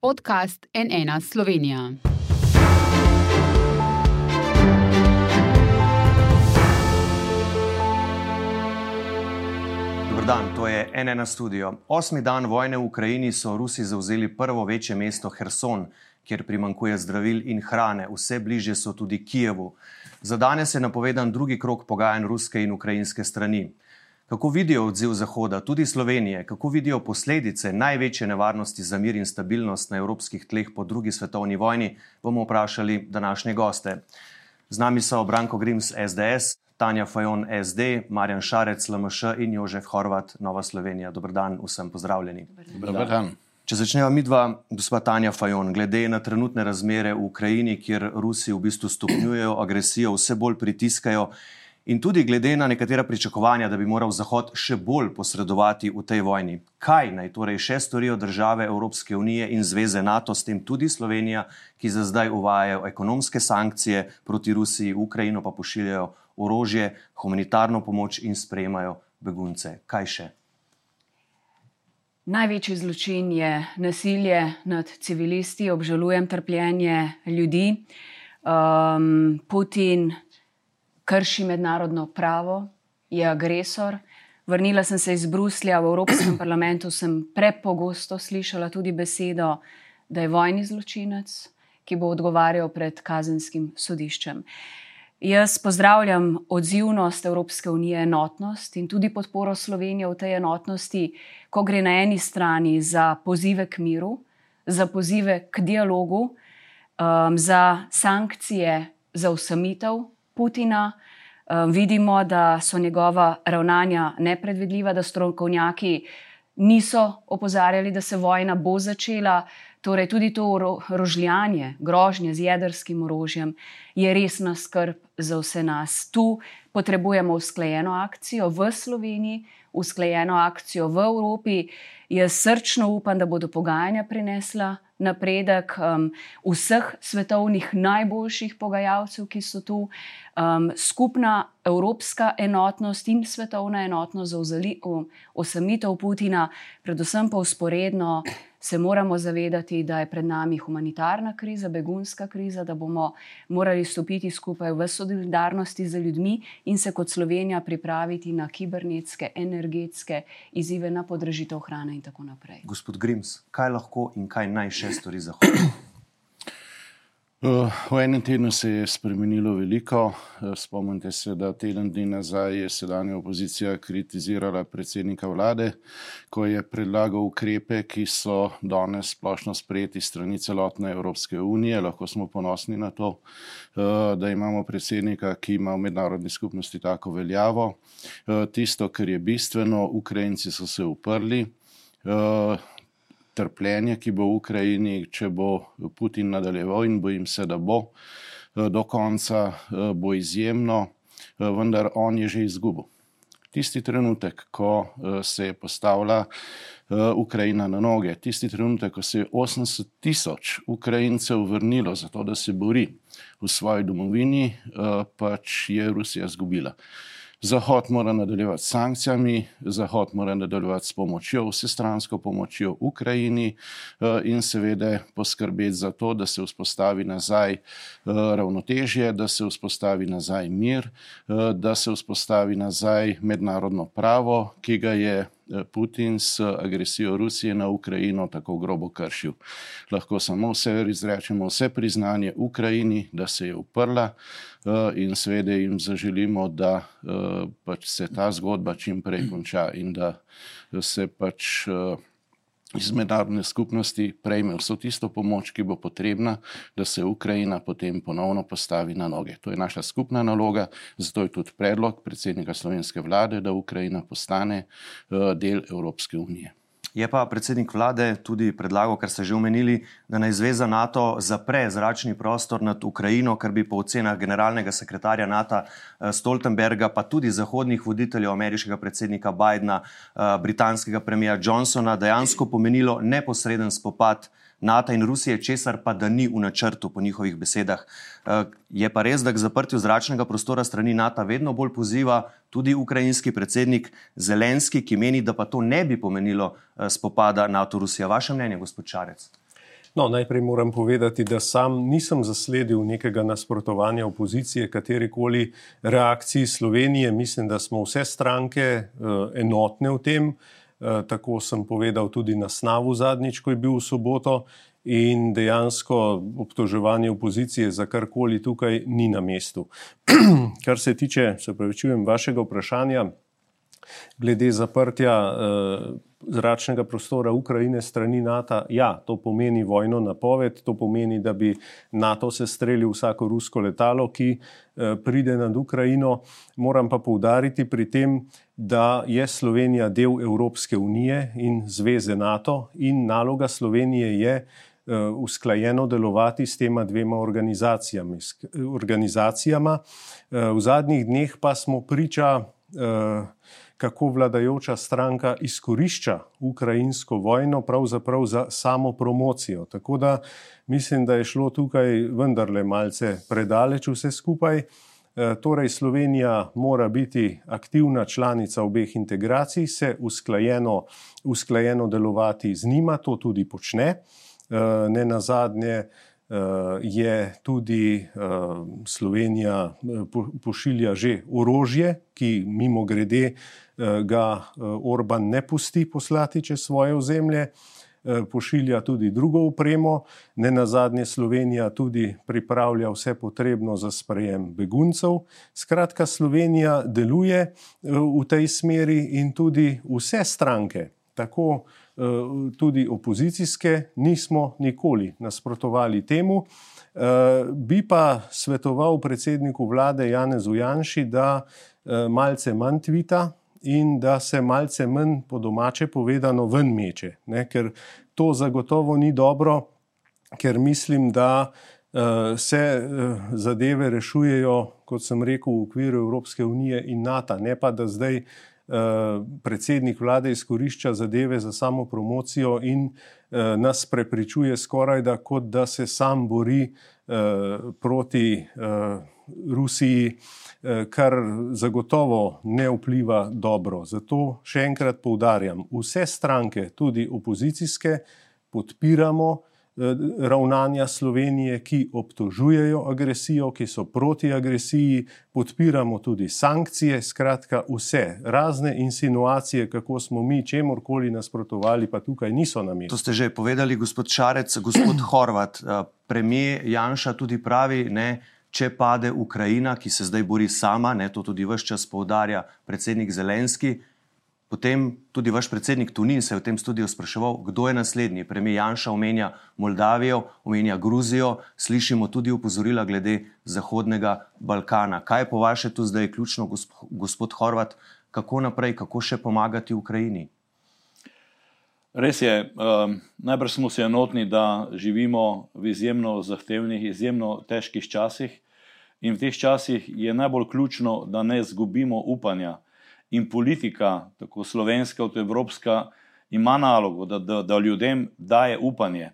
Podcast NN Slovenija. Dan, to je NN studio. Osmi dan vojne v Ukrajini so Rusi zauzeli prvo večje mesto Herson, kjer primankuje zdravil in hrane, vse bliže so tudi Kijevu. Za danes je napovedan drugi krok pogajanj ruske in ukrajinske strani. Kako vidijo odziv Zahoda, tudi Slovenije, kako vidijo posledice največje nevarnosti za mir in stabilnost na evropskih tleh po drugi svetovni vojni, bomo vprašali današnje goste. Z nami so Branko Grims, SDS, Tanja Fajon, SD, Marjan Šarec, LMŠ in Jožef Horvat, Nova Slovenija. Dobr dan, vsem pozdravljeni. Dobar dan. Če začneva midva, gospod Tanja Fajon, glede na trenutne razmere v Ukrajini, kjer Rusi v bistvu stopnjujejo agresijo, vse bolj pritiskajo. In tudi glede na nekatera pričakovanja, da bi moral Zahod še bolj posredovati v tej vojni, kaj naj torej še storijo države Evropske unije in zveze NATO, s tem tudi Slovenija, ki za zdaj uvajajo ekonomske sankcije proti Rusiji, Ukrajino pa pošiljajo orožje, humanitarno pomoč in sprejemajo begunce. Kaj še? Največji zločin je nasilje nad civilisti, obžalujem trpljenje ljudi. Um, Putin krši mednarodno pravo, je agresor. Vrnila sem se iz Bruslja, v Evropskem parlamentu sem prepogosto slišala tudi besedo, da je vojni zločinec, ki bo odgovarjal pred kazenskim sodiščem. Jaz pozdravljam odzivnost Evropske unije, enotnost in tudi podporo Slovenije v tej enotnosti, ko gre na eni strani za pozive k miru, za pozive k dialogu, um, za sankcije, za usamitev Putina. Um, vidimo, da so njegova ravnanja nepredvidljiva, da strokovnjaki niso opozarjali, da se vojna bo začela. Torej, tudi to rožljanje, grožnje z jedrskim orožjem je resna skrb za vse nas. Tu potrebujemo usklajeno akcijo v Sloveniji, usklajeno akcijo v Evropi. Jaz srčno upam, da bodo pogajanja prinesla napredek um, vseh svetovnih najboljših pogajalcev, ki so tu, um, skupna evropska enotnost in svetovna enotnost za osamitev Putina, predvsem pa usporedno se moramo zavedati, da je pred nami humanitarna kriza, begunska kriza, da bomo morali stopiti skupaj v solidarnosti z ljudmi in se kot Slovenija pripraviti na kibernetske, energetske izzive, na podražitev hrane in tako naprej. Gospod Grims, kaj lahko in kaj naj še stori Zahod? Eh, v enem tednu se je spremenilo veliko. Eh, spomnite se, da teden dni nazaj je sedanja opozicija kritizirala predsednika vlade, ko je predlagal ukrepe, ki so danes splošno sprejeti strani celotne Evropske unije. Lahko smo ponosni na to, eh, da imamo predsednika, ki ima v mednarodni skupnosti tako veljavo. Tisto, kar je bistveno, Ukrajinci so se uprli trpljenje, ki bo v Ukrajini, če bo Putin nadaljeval in bojim se, da bo do konca, bo izjemno, vendar on je že izgubil. Tisti trenutek, ko se je postavila Ukrajina na noge, tisti trenutek, ko se je 80 tisoč Ukrajincev vrnilo za to, da se bori v svoji domovini, pač je Rusija izgubila. Zahod mora nadaljevati s sankcijami, Zahod mora nadaljevati s pomočjo, vsestransko pomočjo Ukrajini eh, in seveda poskrbeti za to, da se vzpostavi nazaj eh, ravnotežje, da se vzpostavi nazaj mir, eh, da se vzpostavi nazaj mednarodno pravo, ki ga je Putin s agresijo Rusije na Ukrajino tako grobo kršil. Lahko samo vse izrečemo, vse priznanje Ukrajini, da se je uprla in seveda jim zaželimo, da pač se ta zgodba čim prej konča in da se pač iz mednarodne skupnosti prejme vso tisto pomoč, ki bo potrebna, da se Ukrajina potem ponovno postavi na noge. To je naša skupna naloga, zato je tudi predlog predsednika slovenske vlade, da Ukrajina postane eh, del Evropske unije. Je pa predsednik vlade tudi predlagal, kar ste že omenili, da naj zveza NATO zapre zračni prostor nad Ukrajino, kar bi po ocenah generalnega sekretarja NATO eh, Stoltenberga, pa tudi zahodnih voditeljev, ameriškega predsednika Bidna, eh, britanskega premija Johnsona, dejansko pomenilo neposreden spopad. NATO in Rusije, česar pa da ni v načrtu, po njihovih besedah. Eh, je pa res, da k zaprtju zračnega prostora strani NATO vedno bolj poziva tudi ukrajinski predsednik Zelenski, ki meni, da pa to ne bi pomenilo eh, spopada NATO-Rusija. Vaše mnenje, gospod Čarec? No, najprej moram povedati, da sam nisem zasledil nekega nasprotovanja opozicije, katerikoli reakciji Slovenije. Mislim, da smo vse stranke enotne v tem. Tako sem povedal tudi na snavu zadnjič, ko je bil v soboto. In dejansko obtoževanje opozicije za karkoli tukaj ni na mestu. Kar se tiče, se pravi, čujem vašega vprašanja glede zaprtja eh, zračnega prostora Ukrajine strani NATO. Ja, to pomeni vojno napoved, to pomeni, da bi NATO se streljil vsako rusko letalo, ki eh, pride nad Ukrajino. Moram pa poudariti pri tem, da je Slovenija del Evropske unije in zveze NATO in naloga Slovenije je eh, usklajeno delovati s tema dvema organizacijami. organizacijama. V zadnjih dneh pa smo priča kako vladajoča stranka izkorišča ukrajinsko vojno pravzaprav za samo promocijo. Tako da mislim, da je šlo tukaj vendarle malce predaleč vse skupaj. E, torej, Slovenija mora biti aktivna članica obeh integracij, se usklajeno, usklajeno delovati z njima, to tudi počne. E, ne na zadnje, Eh, je tudi Slovenija pošilja že orožje, ki mimo grede ga Orban ne pusti poslati čez svoje ozemlje, pošilja tudi drugo upremo, ne na zadnje Slovenija tudi pripravlja vse potrebno za sprejem beguncev. Skratka, Slovenija deluje v tej smeri in tudi vse stranke, tako Eh, tudi opozicijske, nismo nikoli nasprotovali temu. Eh, bi pa svetoval predsedniku vlade Janezu Janši, da eh, malce manj tvita in da se malce manj po domače povedano ven meče, ne? ker to zagotovo ni dobro, ker mislim, da se zadeve rešujejo, kot sem rekel, v okviru Evropske unije in NATO, ne pa da zdaj Eh, predsednik vlade izkorišča zadeve za samo promocijo in eh, nas prepričuje skoraj da, da se sam bori eh, proti Rusiji, kar zagotovo ne vpliva dobro. Zato še enkrat poudarjam, vse stranke, tudi opozicijske, podpiramo Eh, ravnanja Slovenije, ki obtožujejo agresijo, ki so proti agresiji, podpiramo tudi sankcije, skratka vse razne insinuacije, kako smo mi čemorkoli nasprotovali, pa tukaj niso na mestu. To ste že povedali, gospod Šarec, gospod Horvat, eh, premijer Janša tudi pravi, ne. Če pade Ukrajina, ki se zdaj bori sama, ne, to tudi vse čas poudarja predsednik Zelenski, Potem tudi vaš predsednik Tunin se je v tem studiu spraševal, kdo je naslednji. Premijer Janša omenja Moldavijo, omenja Gruzijo, slišimo tudi upozorila glede Zahodnega Balkana. Kaj je po vaše tu zdaj ključno, gospod Horvat, kako naprej, kako še pomagati Ukrajini? Res je, um, najbrž smo se enotni, da živimo v izjemno zahtevnih, izjemno težkih časih in v teh časih je najbolj ključno, da ne zgubimo upanja in politika, tako slovenska kot evropska, ima nalogo, da, da, da ljudem daje upanje.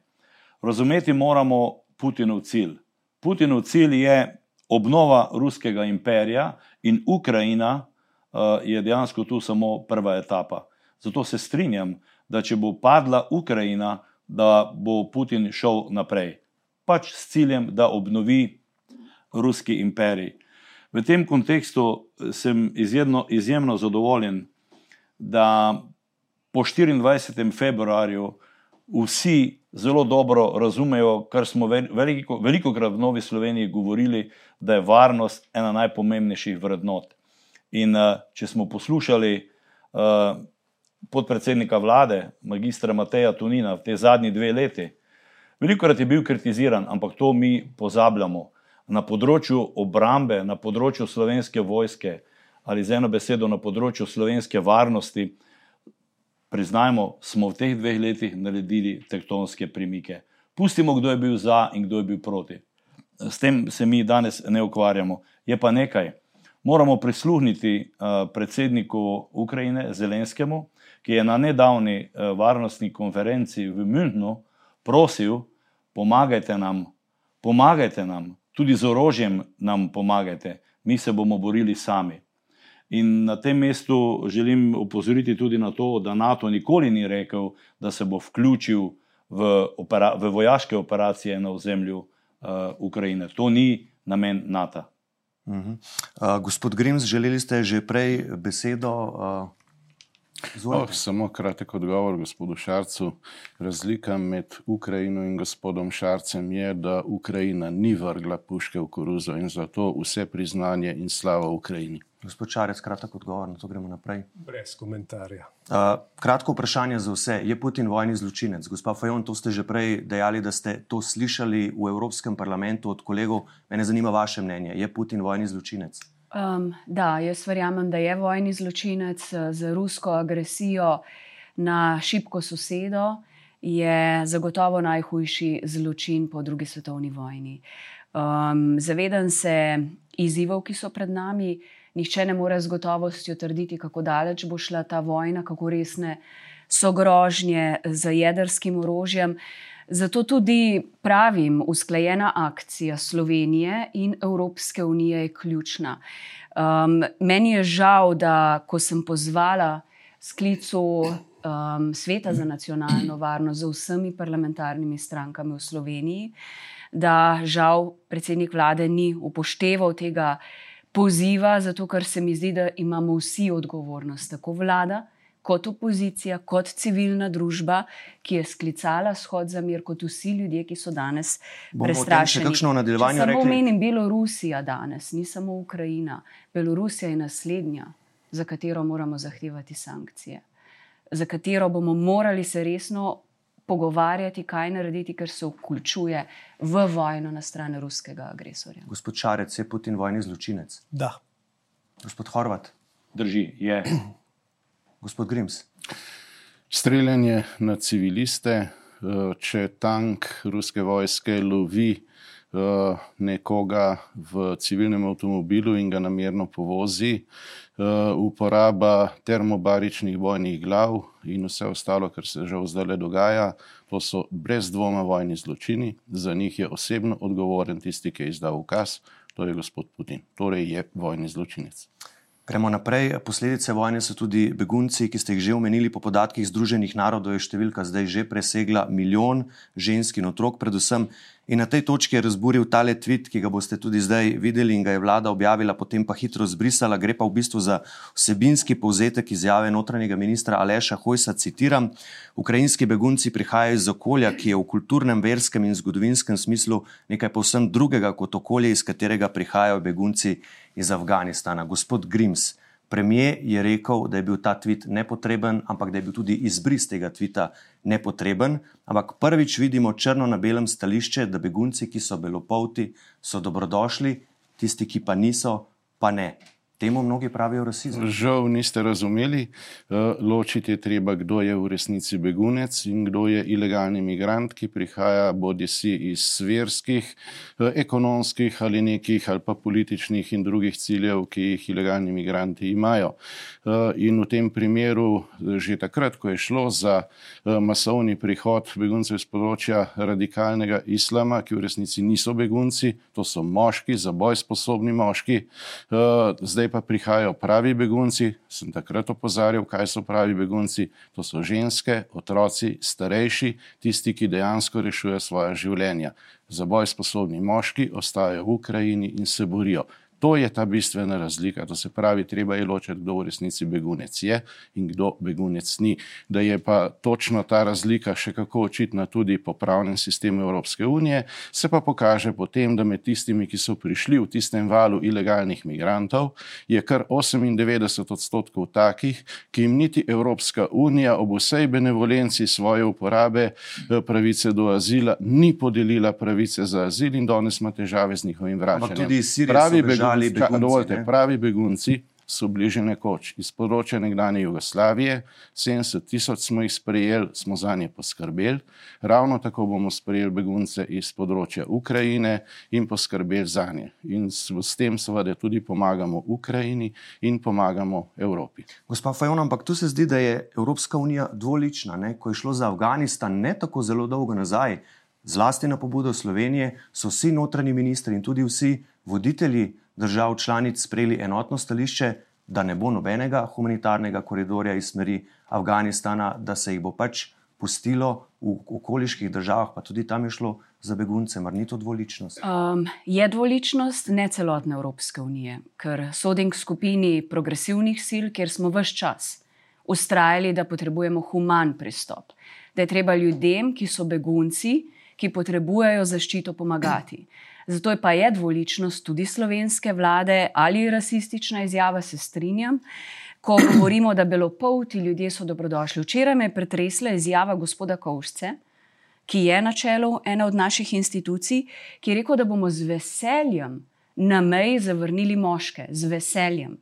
Razumeti moramo Putinov cilj. Putinov cilj je obnova ruskega imperija in Ukrajina uh, je dejansko tu samo prva etapa. Zato se strinjam, da če bo padla Ukrajina, da bo Putin šel naprej. Pač s ciljem, da obnovi ruski imperij. V tem kontekstu eh, sem izjedno, izjemno zadovoljen, da po 24. februarju vsi zelo dobro razumejo, kar smo veliko, veliko krat v Novi Sloveniji govorili, da je varnost ena najpomembnejših vrednot. In uh, če smo poslušali uh, podpredsednika vlade, magistra Mateja Tunina, v te zadnji dve leti, veliko krat je bil kritiziran, ampak to mi pozabljamo na področju obrambe, na področju slovenske vojske ali z eno besedo na področju slovenske varnosti, priznajmo, smo v teh dveh letih naredili tektonske premike. Pustimo, kdo je bil za in kdo je bil proti. S tem se mi danes ne ukvarjamo. Je pa nekaj. Moramo prisluhniti uh, predsedniku Ukrajine, Zelenskemu, ki je na nedavni uh, varnostni konferenci v Münchnu prosil, pomagajte nam, pomagajte nam, tudi z orožjem nam pomagajte, mi se bomo borili sami. In na tem mestu želim upozoriti tudi na to, da NATO nikoli ni rekel, da se bo vključil v, opera, v vojaške operacije na ozemlju uh, Ukrajine. To ni namen NATO. Uh -huh. uh, gospod Grims, želeli ste že prej besedo? Uh, oh, samo kratek odgovor gospodu Šarcu. Razlika med Ukrajino in gospodom Šarcem je, da Ukrajina ni vrgla puške v koruzo in zato vse priznanje in slava Ukrajini. Gospod Čarec, kratek odgovor, na to gremo naprej. Brez komentarja. Uh, kratko vprašanje za vse. Je Putin vojni zločinec? Gospa Fajon, to ste že prej dejali, da ste to slišali v Evropskem parlamentu od kolegov. Mene zanima vaše mnenje. Je Putin vojni zločinec? Um, da, jaz verjamem, da je vojni zločinec z rusko agresijo na šibko sosedo. Je zagotovo najhujši zločin po drugi svetovni vojni. Um, zavedam se izzivov, ki so pred nami. Nihče ne more z gotovostjo trditi, kako daleč bo šla ta vojna, kako resne so grožnje z jedrskim orožjem. Zato tudi pravim, usklajena akcija Slovenije in Evropske unije je ključna. Um, meni je žal, da ko sem pozvala sklicu um, Sveta za nacionalno varnost z vsemi parlamentarnimi strankami v Sloveniji, da žal predsednik vlade ni upošteval tega poziva, zato ker se mi zdi, da imamo vsi odgovornost, tako vlada, kot opozicija, kot civilna družba, ki je sklicala shod za mir, kot vsi ljudje, ki so danes prestrašeni. Kakšno nadaljevanje? Samo omenim Belorusija danes, ni samo Ukrajina. Belorusija je naslednja, za katero moramo zahtevati sankcije, za katero bomo morali se resno pogovarjati, kaj narediti, ker se vključuje v vojno na stran ruskega agresorja. Gospod Šarec, je Putin vojni zločinec? Da. Gospod Horvat. Drži, je. Gospod Grims. Streljanje na civiliste, eh, če tank ruske vojske lovi eh, nekoga v civilnem avtomobilu in ga namerno povozi, eh, uporaba termobaričnih bojnih glav in vse ostalo, kar se žal zdaj le dogaja, to so brez dvoma vojni zločini. Za njih je osebno odgovoren tisti, ki je izdal ukaz, to je gospod Putin. Torej je vojni zločinec. Gremo naprej. Posledice vojne so tudi begunci, ki ste jih že omenili. Po podatkih Združenih narodov je številka zdaj že presegla milijon žensk in otrok, predvsem. In na tej točki je razburil tale tweet, ki ga boste tudi zdaj videli in ga je vlada objavila, potem pa hitro zbrisala. Gre pa v bistvu za vsebinski povzetek izjave notranjega ministra Aleša Hojsa. Citiram: Ukrajinski begunci prihajajo iz okolja, ki je v kulturnem, verskem in zgodovinskem smislu nekaj povsem drugega kot okolje, iz katerega prihajajo begunci iz Afganistana. Gospod Grims. Premijer je rekel, da je bil ta tweet nepotreben, ampak da je bil tudi izbris tega tvita nepotreben. Ampak prvič vidimo črno na belem stališče, da begunci, ki so belopolti, so dobrodošli, tisti, ki pa niso, pa ne. Temu mnogi pravijo rasizem. Žal niste razumeli. Eh, ločiti je treba, kdo je v resnici begunec in kdo je ilegalni imigrant, ki prihaja bodi si iz verskih, eh, ekonomskih ali nekih ali pa političnih in drugih ciljev, ki jih ilegalni imigranti imajo. Eh, in v tem primeru, že takrat, ko je šlo za masovni prihod beguncev iz področja radikalnega islama, ki v resnici niso begunci, to so moški, za boj sposobni moški, zdaj pa prihajajo pravi begunci, sem takrat opozarjal, kaj so pravi begunci. To so ženske, otroci, starejši, tisti, ki dejansko rešujejo svoje življenja. Za boj sposobni moški ostajajo v Ukrajini in se borijo. To je ta bistvena razlika. To se pravi, treba je ločiti, kdo v resnici begunec je in kdo begunec ni. Da je pa točno ta razlika še kako očitna tudi po pravnem sistemu Evropske unije, se pa pokaže potem, da med tistimi, ki so prišli v tistem valu ilegalnih migrantov, je kar 98 odstotkov takih, ki jim niti Evropska unija ob vsej benevolenci svoje uporabe eh, pravice do azila ni podelila pravice za azil in danes ima težave z njihovim vračanjem ali begunci. Dovolite, pravi begunci so bili že nekoč iz področja nekdanje Jugoslavije, 70 tisoč smo jih sprejeli, smo za nje poskrbeli. Ravno tako bomo sprejeli begunce iz področja Ukrajine in poskrbeli za nje. In s, s tem seveda tudi pomagamo Ukrajini in pomagamo Evropi. Gospa Fajon, ampak tu se zdi, da je Evropska unija dvolična. Ne? Ko je šlo za Afganistan ne tako zelo dolgo nazaj, zlasti na pobudo Slovenije, so vsi notranji ministri in tudi vsi voditelji držav članic sprejeli enotno stališče, da ne bo nobenega humanitarnega koridorja iz smeri Afganistana, da se jih bo pač pustilo v okoliških državah, pa tudi tam je šlo za begunce, mar ni to dvoličnost? Um, je dvoličnost ne celotne Evropske unije, ker sodim k skupini progresivnih sil, kjer smo vse čas ustrajali, da potrebujemo human pristop, da je treba ljudem, ki so begunci, ki potrebujejo zaščito, pomagati. Zato je pa je dvoličnost tudi slovenske vlade ali rasistična izjava, se strinjam. Ko govorimo, da belopolti ljudje so dobrodošli. Včeraj me je pretresla izjava gospoda Kovšce, ki je na čelu ene od naših institucij, ki je rekel, da bomo z veseljem na meji zavrnili moške, z veseljem.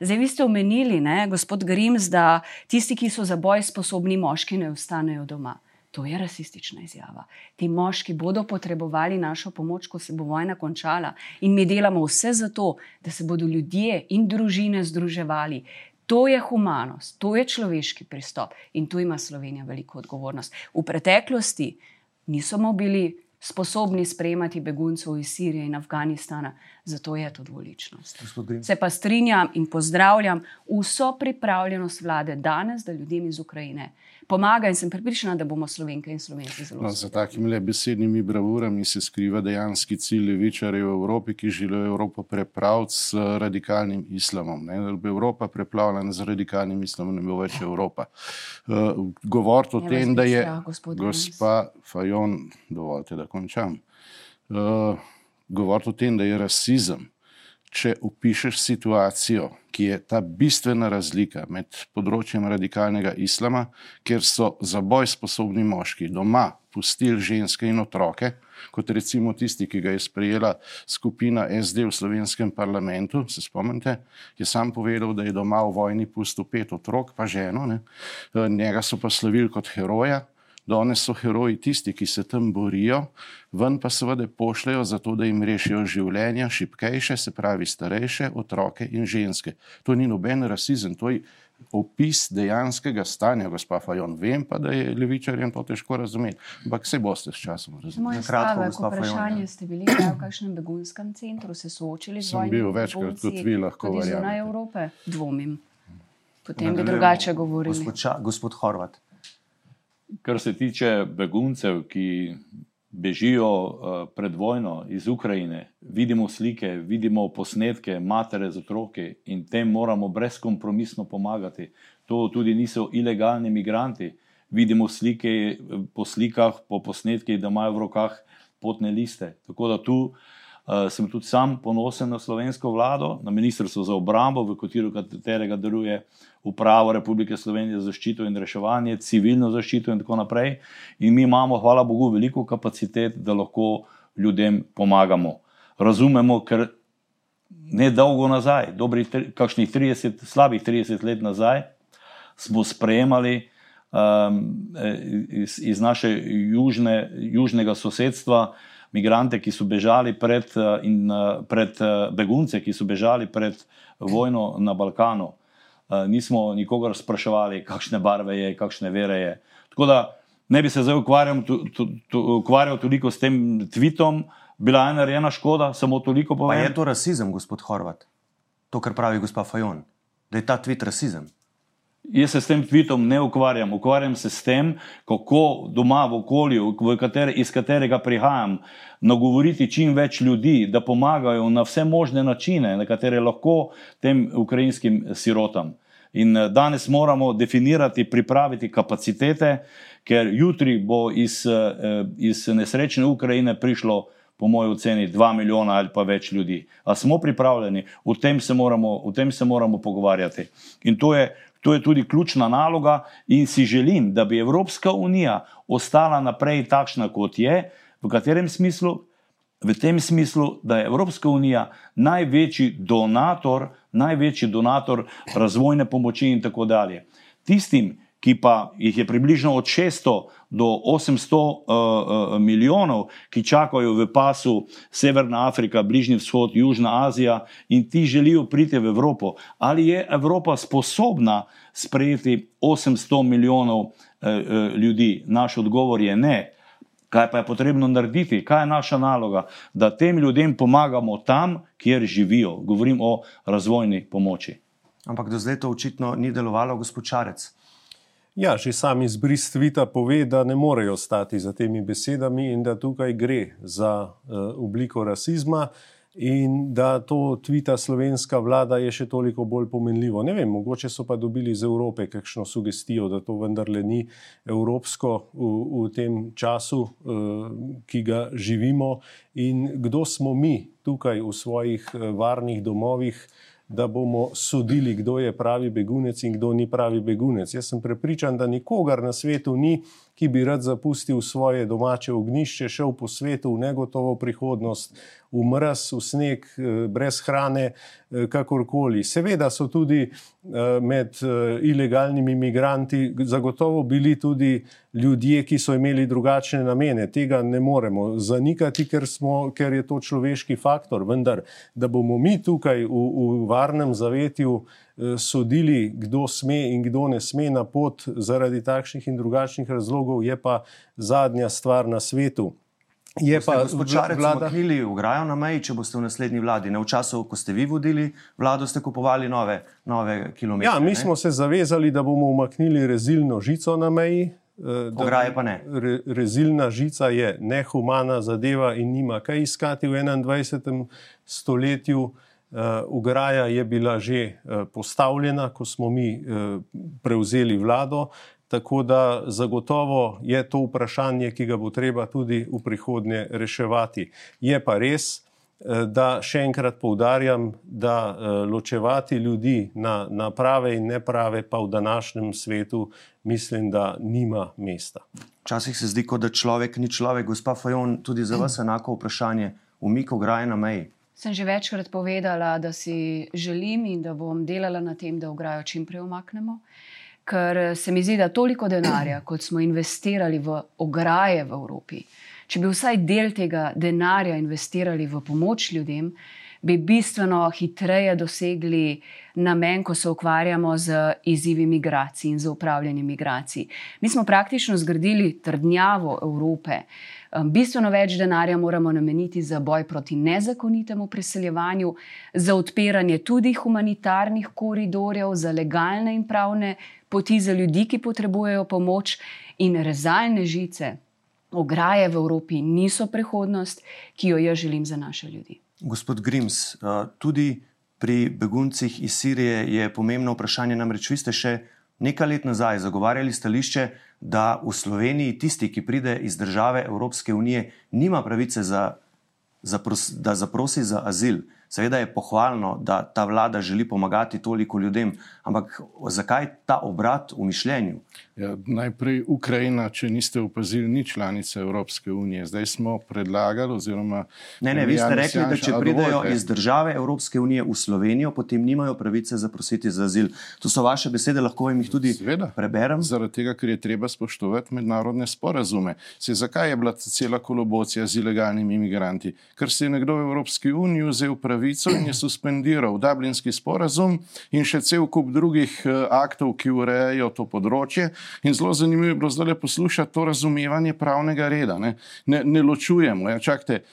Zdaj, vi ste omenili, ne, gospod Grims, da tisti, ki so za boj sposobni moški, ne ostanejo doma. To je rasistična izjava. Ti moški bodo potrebovali našo pomoč, ko se bo vojna končala. In mi delamo vse za to, da se bodo ljudje in družine združevali. To je humanost, to je človeški pristop in tu ima Slovenija veliko odgovornost. V preteklosti nismo bili sposobni sprejemati beguncev iz Sirije in Afganistana, zato je to dvoličnost. Se pa strinjam in pozdravljam vso pripravljenost vlade danes, da ljudem iz Ukrajine pomaga in sem pripričana, da bomo slovenke in slovenci zelo no, Za takimi besednimi bravurami se skriva dejanski cilj levičarjev v Evropi, ki želijo Evropo prepraviti s radikalnim islamom. Ne? Da bi Evropa preplavljena z radikalnim islamom, ne bo več Evropa. Uh, govoriti o ja, tem, da je gospa Fajon, dovolite, da končam. Uh, govoriti o tem, da je rasizem če opišeš situacijo, ki je ta bistvena razlika med področjem radikalnega islama, kjer so za boj sposobni moški doma pustili ženske in otroke, kot recimo tisti, ki ga je sprejela skupina SD v slovenskem parlamentu, se spomnite, je sam povedal, da je doma v vojni pustil pet otrok, pa ženo, ne? njega so pa slavili kot heroja. Danes so heroji tisti, ki se tam borijo, ven pa seveda pošljajo zato, da jim rešijo življenja, šipkejše, se pravi starejše, otroke in ženske. To ni noben rasizem, to je opis dejanskega stanja, gospa Fajon. Vem pa, da je levičarjem to težko razumeti, ampak se boste s časom razumeli. Kratko, gospa Fajon. Vprašanje ste bili v kakšnem begunskem centru, se soočili z vojno? Sem bil večkrat, kot vi lahko verjamete. Zunaj Evrope, dvomim. Potem bi drugače govorili. Gospod, Ča, gospod Horvat. Kar se tiče beguncev, ki bežijo uh, pred vojno iz Ukrajine, vidimo slike, vidimo posnetke, matere z otroki in tem moramo brezkompromisno pomagati. To tudi niso ilegalni migranti. Vidimo slike eh, po slikah, po posnetkih, da imajo v rokah potne liste. Tako da tu uh, sem tudi sam ponosen na slovensko vlado, na Ministrstvo za obrambo, v katero katerega deluje upravo Republike Slovenije za zaščito in reševanje, civilno zaščito in tako naprej. In mi imamo, hvala Bogu, veliko kapacitet, da lahko ljudem pomagamo. Razumemo, ker ne dolgo nazaj, dobrih kakšnih 30, slabih 30 let nazaj, smo sprejemali um, iz, iz naše južne, južnega sosedstva migrante, ki so bežali pred, in, pred begunce, ki so bežali pred vojno na Balkanu. Eh, nismo nikogar spraševali, kakšne barve je, kakšne vere je. Tako da ne bi se zdaj ukvarjal, tu, tu, tu, ukvarjal toliko s tem tvitom, bila je narejena škoda, samo toliko povem. Pa je to rasizem, gospod Horvat, to, kar pravi gospod Fajon, da je ta tvit rasizem. Jaz se s tem tvitom ne ukvarjam, ukvarjam se s tem, kako doma v okolju, v katere, iz katerega prihajam, nagovoriti čim več ljudi, da pomagajo na vse možne načine, na katere lahko tem ukrajinskim sirotam. In eh, danes moramo definirati, pripraviti kapacitete, ker jutri bo iz, eh, iz nesrečne Ukrajine prišlo, po mojem oceni, dva milijona ali pa več ljudi. A smo pripravljeni, o tem se moramo, o tem se moramo pogovarjati. In to je To je tudi ključna naloga in si želim, da bi Evropska unija ostala naprej takšna, kot je, v katerem smislu? V tem smislu, da je Evropska unija največji donator, največji donator razvojne pomoči in tako dalje. Tistim, ki pa jih je približno od 600 do 800 uh, uh, milijonov, ki čakajo v pasu Severna Afrika, Bližnji vzhod, Južna Azija in ti želijo priti v Evropo. Ali je Evropa sposobna sprejeti 800 milijonov uh, uh, ljudi? Naš odgovor je ne. Kaj pa je potrebno narediti? Kaj je naša naloga? Da tem ljudem pomagamo tam, kjer živijo. Govorim o razvojni pomoči. Ampak do zdaj to očitno ni delovalo, gospod Čarec. Ja, že sam izbris tvita pove, da ne morejo stati za temi besedami in da tukaj gre za uh, obliko rasizma in da to tvita slovenska vlada je še toliko bolj pomenljivo. Ne vem, mogoče so pa dobili iz Evrope kakšno sugestijo, da to vendarle ni evropsko v, v tem času, uh, ki ga živimo in kdo smo mi tukaj v svojih uh, varnih domovih da bomo sodili, kdo je pravi begunec in kdo ni pravi begunec. Jaz sem prepričan, da nikogar na svetu ni, ki bi rad zapustil svoje domače ognišče, šel po svetu v negotovo prihodnost, v mraz, v sneg, eh, brez hrane, eh, kakorkoli. Seveda so tudi eh, med ilegalnimi imigranti zagotovo bili tudi ljudje, ki so imeli drugačne namene. Tega ne moremo zanikati, ker, smo, ker je to človeški faktor. Vendar, da bomo mi tukaj v, v varnem zavetju sodili, kdo sme in kdo ne sme na pot zaradi takšnih in drugačnih razlogov, je pa zadnja stvar na svetu. Je pa zvočarec vlada umaknili ograjo na meji, če boste v naslednji vladi. Ne v času, ko ste vi vodili vlado, ste kupovali nove, nove kilometre. Ja, mi ne? smo se zavezali, da bomo umaknili rezilno žico na meji. Eh, ograje pa ne. Re, rezilna žica je nehumana zadeva in nima kaj iskati v 21. stoletju. Uh, ograja je bila že uh, postavljena, ko smo mi uh, prevzeli vlado, Tako da zagotovo je to vprašanje, ki ga bo treba tudi v prihodnje reševati. Je pa res, eh, da še enkrat poudarjam, da eh, ločevati ljudi na, na prave in neprave, pa v današnjem svetu, mislim, da nima mesta. Včasih se zdi, kot da človek ni človek. Gospa Fajon, tudi za vas enako vprašanje, umik ograje na meji. Sem že večkrat povedala, da si želim in da bom delala na tem, da ograjo čim prej omaknemo. Uh, ker se mi zdi, da toliko denarja, kot smo investirali v ograje v Evropi, če bi vsaj del tega denarja investirali v pomoč ljudem, bi bistveno hitreje dosegli namen, ko se ukvarjamo z izzivi migracij in z upravljanjem migracij. Mi smo praktično zgradili trdnjavo Evrope. Bistveno več denarja moramo nameniti za boj proti nezakonitemu preseljevanju, za odpiranje tudi humanitarnih koridorjev, za legalne in pravne poti za ljudi, ki potrebujejo pomoč, in rezalne žice, ograje v Evropi niso prihodnost, ki jo jaz želim za naše ljudi. Gospod Grims, tudi pri beguncih iz Sirije je pomembno vprašanje. Namreč vi ste še nekaj let nazaj zagovarjali stališče, da v Sloveniji tisti, ki pride iz države Evropske unije, nima pravice, za, za pros, da zaprosi za azil. Seveda je pohvalno, da ta vlada želi pomagati toliko ljudem, ampak zakaj ta obrat v mišljenju? Ja, najprej Ukrajina, če niste opazili, ni članica Evropske unije. Zdaj smo predlagali, oziroma. Ne, ne, vi ste rekli, da če pridejo iz države Evropske unije v Slovenijo, potem nimajo pravice zaprositi za azil. To so vaše besede, lahko jim jih tudi Sveda, preberem. Zaradi tega, ker je treba spoštovati mednarodne sporazume. Se, zakaj je bila cela kolobocija z ilegalnimi imigranti? Ker se je nekdo v Evropski uniji vzel pravico in je suspendiral Dublinski sporazum in še cel kup drugih uh, aktov, ki urejajo to področje. In zelo zanimivo je bilo zdaj poslušati to razumevanje pravnega reda. Ne, ne, ne ločujemo. Ja, čakajte,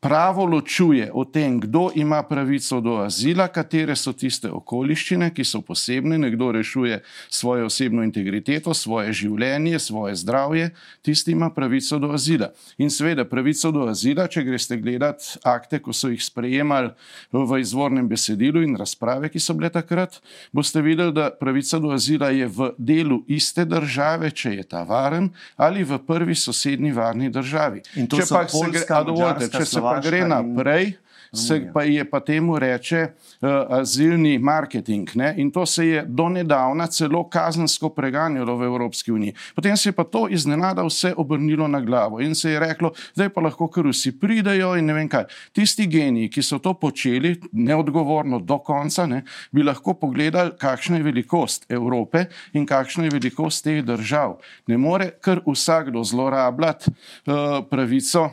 pravo ločuje o tem, kdo ima pravico do azila, katere so tiste okoliščine, ki so posebne, nekdo rešuje svojo osebno integriteto, svoje življenje, svoje zdravje, tisti ima pravico do azila. In seveda, pravico do azila, če greste gledati akte, ko so jih sprejemali v izvornem besedilu in razprave, ki so bile takrat, boste videli, da pravica do azila je v delu iste države, če je ta varen, ali v prvi sosednji varni državi. In to če pa se gre, a dovolite, če se pa gre naprej, se pa je pa temu reče uh, azilni marketing. Ne? In to se je do nedavna celo kazensko preganjalo v Evropski uniji. Potem se je pa to iznenada vse obrnilo na glavo in se je reklo, zdaj pa lahko kar vsi pridejo in ne vem kaj. Tisti geniji, ki so to počeli neodgovorno do konca, ne, bi lahko pogledali, kakšna je velikost Evrope in kakšna je velikost teh držav. Ne more kar vsakdo zlorabljati uh, pravico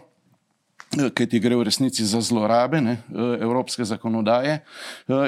Kaj ti gre v resnici za zlorabe ne, evropske zakonodaje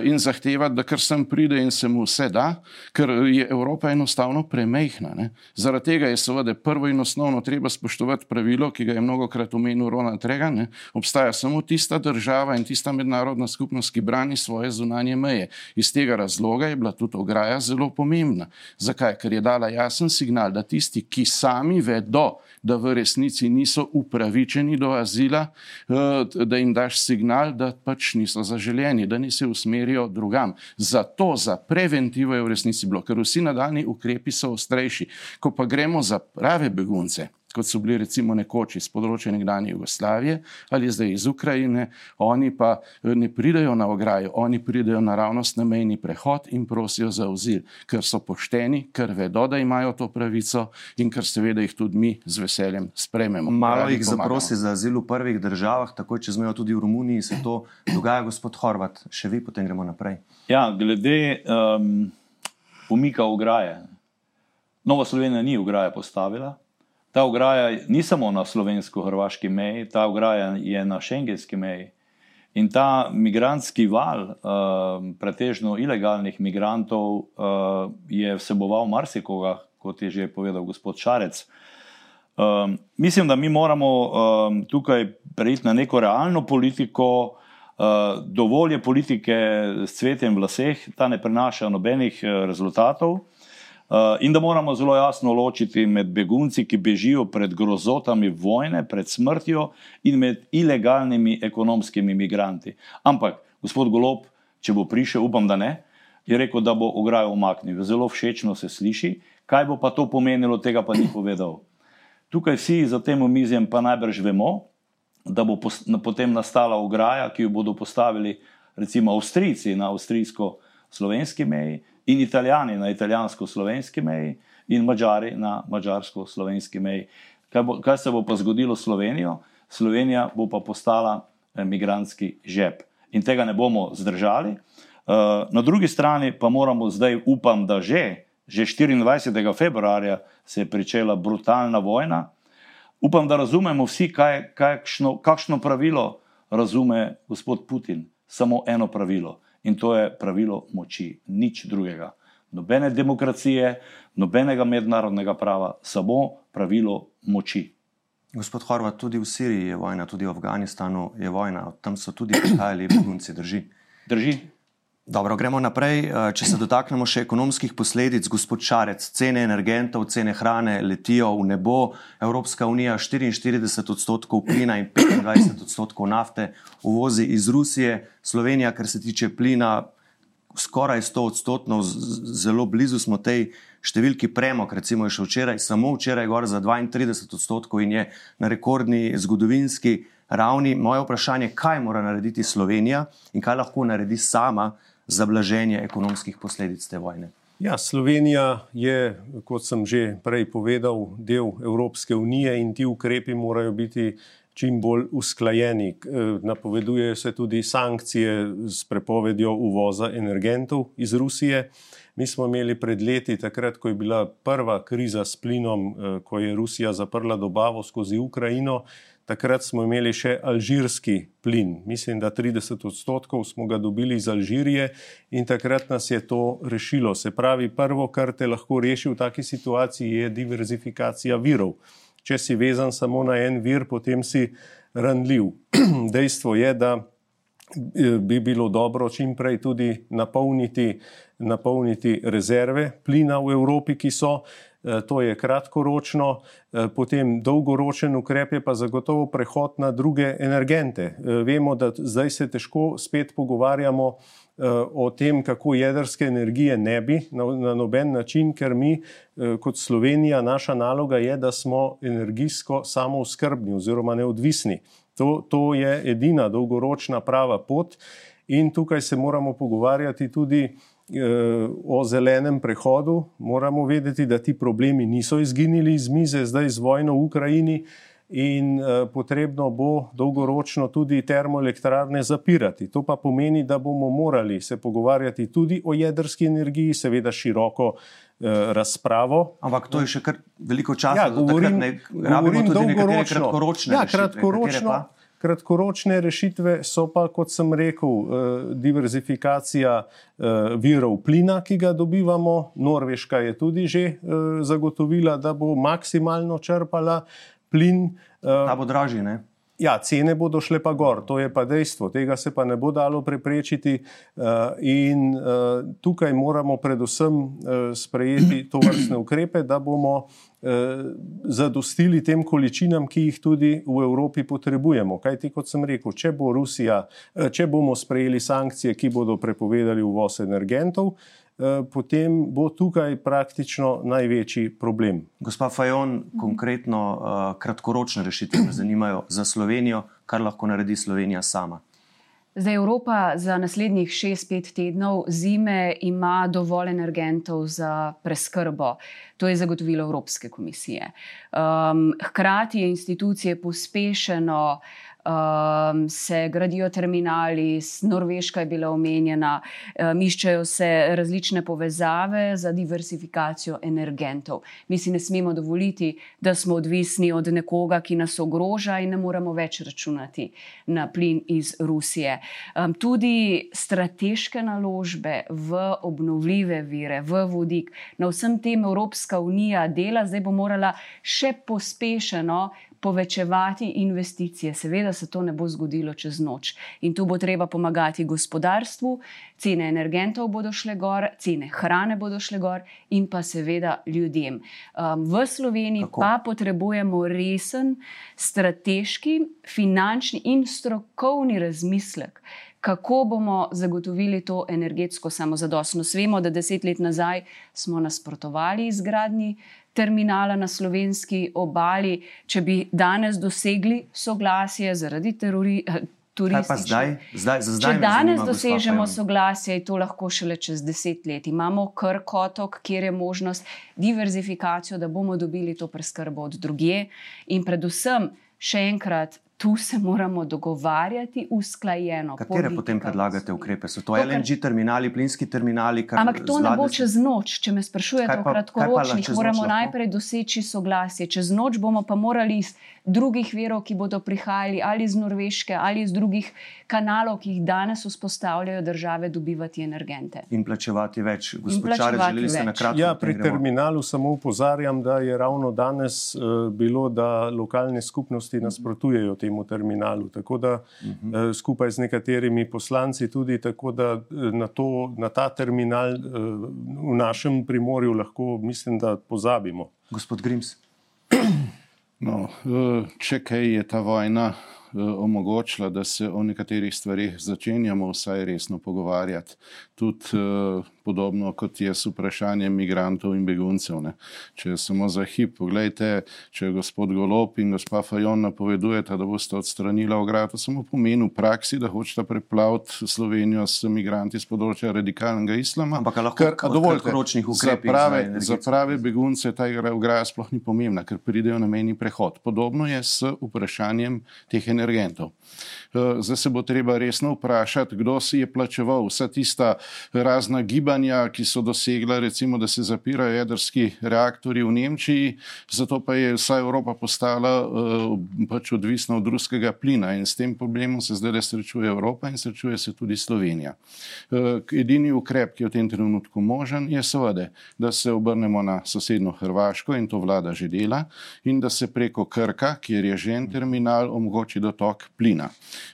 in zahtevati, da kar sem pride in se mu vse da, ker je Evropa enostavno premehna. Ne. Zaradi tega je seveda prvo in osnovno treba spoštovati pravilo, ki ga je mnogokrat omenil Ronald Reagan. Ne. Obstaja samo tista država in tista mednarodna skupnost, ki brani svoje zunanje meje. Iz tega razloga je bila tudi ograja zelo pomembna. Zakaj? Ker je dala jasen signal, da tisti, ki sami vedo, da v resnici niso upravičeni do azila, eh, da jim daš signal, da pač niso zaželjeni, da ni se usmerijo drugam. Zato za preventivo je v resnici bilo, ker vsi nadaljni ukrepi so ostrejši. Ko pa gremo za prave begunce, kot so bili recimo nekoč iz področja nekdanje Jugoslavije ali zdaj iz Ukrajine, oni pa eh, ne pridejo na ograjo, oni pridejo naravnost na mejni prehod in prosijo za azil, ker so pošteni, ker vedo, da imajo to pravico in ker seveda jih tudi mi z veseljem sprememo. Malo jih zaprosi za azil v prvih državah, tako če zmejo tudi v Romuniji, se to dogaja, gospod Horvat, še vi potem gremo naprej. Ja, glede um, umika ograje. Nova Slovenija ni ograje postavila, Ta ograja ni samo na slovensko-hrvaški meji, ta ograja je na šengenski meji. In ta migranski val, uh, pretežno ilegalnih migrantov, uh, je vseboval marsikoga, kot je že povedal gospod Šarec. Um, mislim, da mi moramo um, tukaj prejti na neko realno politiko, uh, dovolj je politike s cvetjem v laseh, ta ne prinaša nobenih rezultatov. Eh, in da moramo zelo jasno ločiti med begunci, ki bežijo pred grozotami vojne, pred smrtjo, in med ilegalnimi ekonomskimi imigranti. Ampak, gospod Golob, če bo prišel, upam, da ne, je rekel, da bo ograjo umaknil. Zelo všečno se sliši, kaj bo pa to pomenilo, tega pa ni povedal. Tukaj vsi za tem omizjem pa najbrž vemo, da bo potem nastala ograja, ki jo bodo postavili recimo Avstrijci na avstrijsko-slovenski meji, in italijani na italijansko-slovenski meji, in mačari na mačarsko-slovenski meji. Kaj, bo, kaj se bo pa zgodilo s Slovenijo? Slovenija bo pa postala emigranski žep in tega ne bomo zdržali. Uh, na drugi strani pa moramo zdaj, upam, da že, že 24. februarja se je začela brutalna vojna. Upam, da razumemo vsi, kaj, kakšno, kakšno pravilo razume gospod Putin. Samo eno pravilo in to je pravilo moči, nič drugega. Nobene demokracije, nobenega mednarodnega prava, samo pravilo moči. Gospod Horvat, tudi v Siriji je vojna, tudi v Afganistanu je vojna, tam so tudi prihajali begunci, drži. Drži. Dobro, gremo naprej. Eh, če se dotaknemo še ekonomskih posledic, gospod Šarec, cene energentov, cene hrane letijo v nebo. Evropska unija 44 odstotkov plina in 25 odstotkov nafte uvozi iz Rusije, Slovenija, kar se tiče plina, skoraj 100 odstotkov, zelo blizu smo tej številki premog, recimo je še včeraj, samo včeraj gor za 32 odstotkov in je na rekordni zgodovinski ravni. Moje vprašanje je, kaj mora narediti Slovenija in kaj lahko naredi sama za blaženje ekonomskih posledic te vojne. Ja, Slovenija je, kot sem že prej povedal, del Evropske unije in ti ukrepi morajo biti čim bolj usklajeni. Napovedujejo se tudi sankcije s prepovedjo uvoza energentov iz Rusije. Mi smo imeli pred leti, takrat, ko je bila prva kriza s plinom, ko je Rusija zaprla dobavo skozi Ukrajino, Takrat smo imeli še alžirski plin, mislim, da 30 odstotkov smo ga dobili iz Alžirije in takrat nas je to rešilo. Se pravi, prvo, kar te lahko reši v taki situaciji, je diverzifikacija virov. Če si vezan samo na en vir, potem si ranljiv. Dejstvo je, da eh, bi bilo dobro čim prej tudi napolniti, napolniti rezerve plina v Evropi, ki so. Eh, to je kratkoročno, eh, potem dolgoročen ukrep je pa zagotovo prehod na druge energente. Eh, vemo, da zdaj se težko spet pogovarjamo o tem, kako jedrske energije ne bi na, noben način, ker mi kot Slovenija, naša naloga je, da smo energijsko samooskrbni oziroma neodvisni. To, to je edina dolgoročna prava pot in tukaj se moramo pogovarjati tudi Eh, o zelenem prehodu, moramo vedeti, da ti problemi niso izginili iz mize, zdaj z vojno v Ukrajini. In uh, potrebno bo dolgoročno tudi termoelektrarne zapirati. To pa pomeni, da bomo morali se pogovarjati tudi o jedrski energiji, seveda široko uh, razpravo. Ampak to je še kar veliko časa, ja, govorim, da tudi dolgoročno. Kratkoročne, ja, kratkoročno. Kratkoročne rešitve so pa, kot sem rekel, eh, diverzifikacija virov plina, ki ga dobivamo. Norveška je tudi že zagotovila, da bo maksimalno črpala plin. Ta bo dražji, ne? Ja, cene bodo šle pa gor, to je pa dejstvo, tega se pa ne bo dalo preprečiti. Eh, in eh, tukaj moramo predvsem eh, sprejeti to vrstne ukrepe, da bomo zadostili tem količinam, ki jih tudi v Evropi potrebujemo. Kaj ti, kot sem rekel, če, bo Rusija, če bomo sprejeli sankcije, ki bodo prepovedali uvoz energentov, potem bo tukaj praktično največji problem. Gospa Fajon, konkretno uh, kratkoročne rešitve me zanimajo za Slovenijo, kar lahko naredi Slovenija sama. Za Evropa za naslednjih 6-5 tednov zime ima dovolj energentov za preskrbo. To je zagotovilo Evropske komisije. Um, hkrati je institucije pospešeno uh, um, se gradijo terminali, Norveška je bila omenjena, um, iščejo se različne povezave za diversifikacijo energentov. Mi si ne smemo dovoliti, da smo odvisni od nekoga, ki nas ogroža in ne moremo več računati na plin iz Rusije. Um, tudi strateške naložbe v obnovljive vire, v vodik, na vsem tem Evropska unija dela, zdaj bo morala še pospešeno povečevati investicije. Seveda se to ne bo zgodilo čez noč in tu bo treba pomagati gospodarstvu, cene energentov bodo šle gor, cene hrane bodo šle gor in pa seveda ljudem. Um, v Sloveniji Kako? pa potrebujemo resen strateški, finančni in strokovni razmislek. Kako bomo zagotovili to energetsko samozadostnost? Vemo, da deset let nazaj smo nasprotovali izgradnji terminala na slovenski obali, če bi danes dosegli soglasje zaradi terorizma. Zdaj, zdaj, zdaj Če danes dosežemo soglasje, je to lahko šele čez deset let. Imamo krkotok, kjer je možnost diverzifikacijo, da bomo dobili to preskrbo od druge. In predvsem, še enkrat, tu se moramo dogovarjati usklajeno. Katere potem predlagate ukrepe? So to, to LNG terminali, plinski terminali? Ampak to ne bo čez noč, če me sprašujete o kratkoročnih. Moramo najprej doseči soglasje. Čez noč bomo pa morali iz drugih verov, ki bodo prihajali ali iz Norveške ali iz drugih kanalov, ki jih danes vzpostavljajo države, dobivati energente. In plačevati več. Gospodčare, želeli ste na kratko? Ja, pri terminalu samo upozarjam, da je ravno danes uh, bilo, da lokalne skupnosti nasprotujejo temu terminalu. Tako da uh -huh. uh, skupaj z nekaterimi poslanci tudi, tako da uh, na, to, na ta terminal uh, v našem primorju lahko mislim, da pozabimo. Gospod Grims. No, če kaj je ta vojna Eh, omogočila, da se o nekaterih stvarih začenjamo vsaj resno pogovarjati. Tudi eh, podobno kot je s vprašanjem migrantov in beguncev. Ne. Če samo za hip, pogledajte, če gospod Golop in gospa Fajon napovedujeta, da boste odstranila ograjo, to samo pomeni v praksi, da hočete preplaviti Slovenijo s migranti z področja radikalnega islama. Ampak lahko kar dovolj ročnih ukrepov. Za prave, za prave begunce ta ograja sploh ni pomembna, ker pridejo na meni prehod. Podobno je s vprašanjem teh energetov energentov. Eh, zdaj se bo treba resno vprašati, kdo si je plačeval vsa tista razna gibanja, ki so dosegla, recimo, da se zapirajo jedrski reaktori v Nemčiji, zato pa je vsa Evropa postala eh, pač odvisna od ruskega plina in s tem problemom se zdaj srečuje Evropa in srečuje se tudi Slovenija. Eh, edini ukrep, ki je v tem trenutku možen, je seveda, da se obrnemo na sosedno Hrvaško in to vlada že dela in da se preko Krka, kjer je že en terminal, omogoči dotok plina.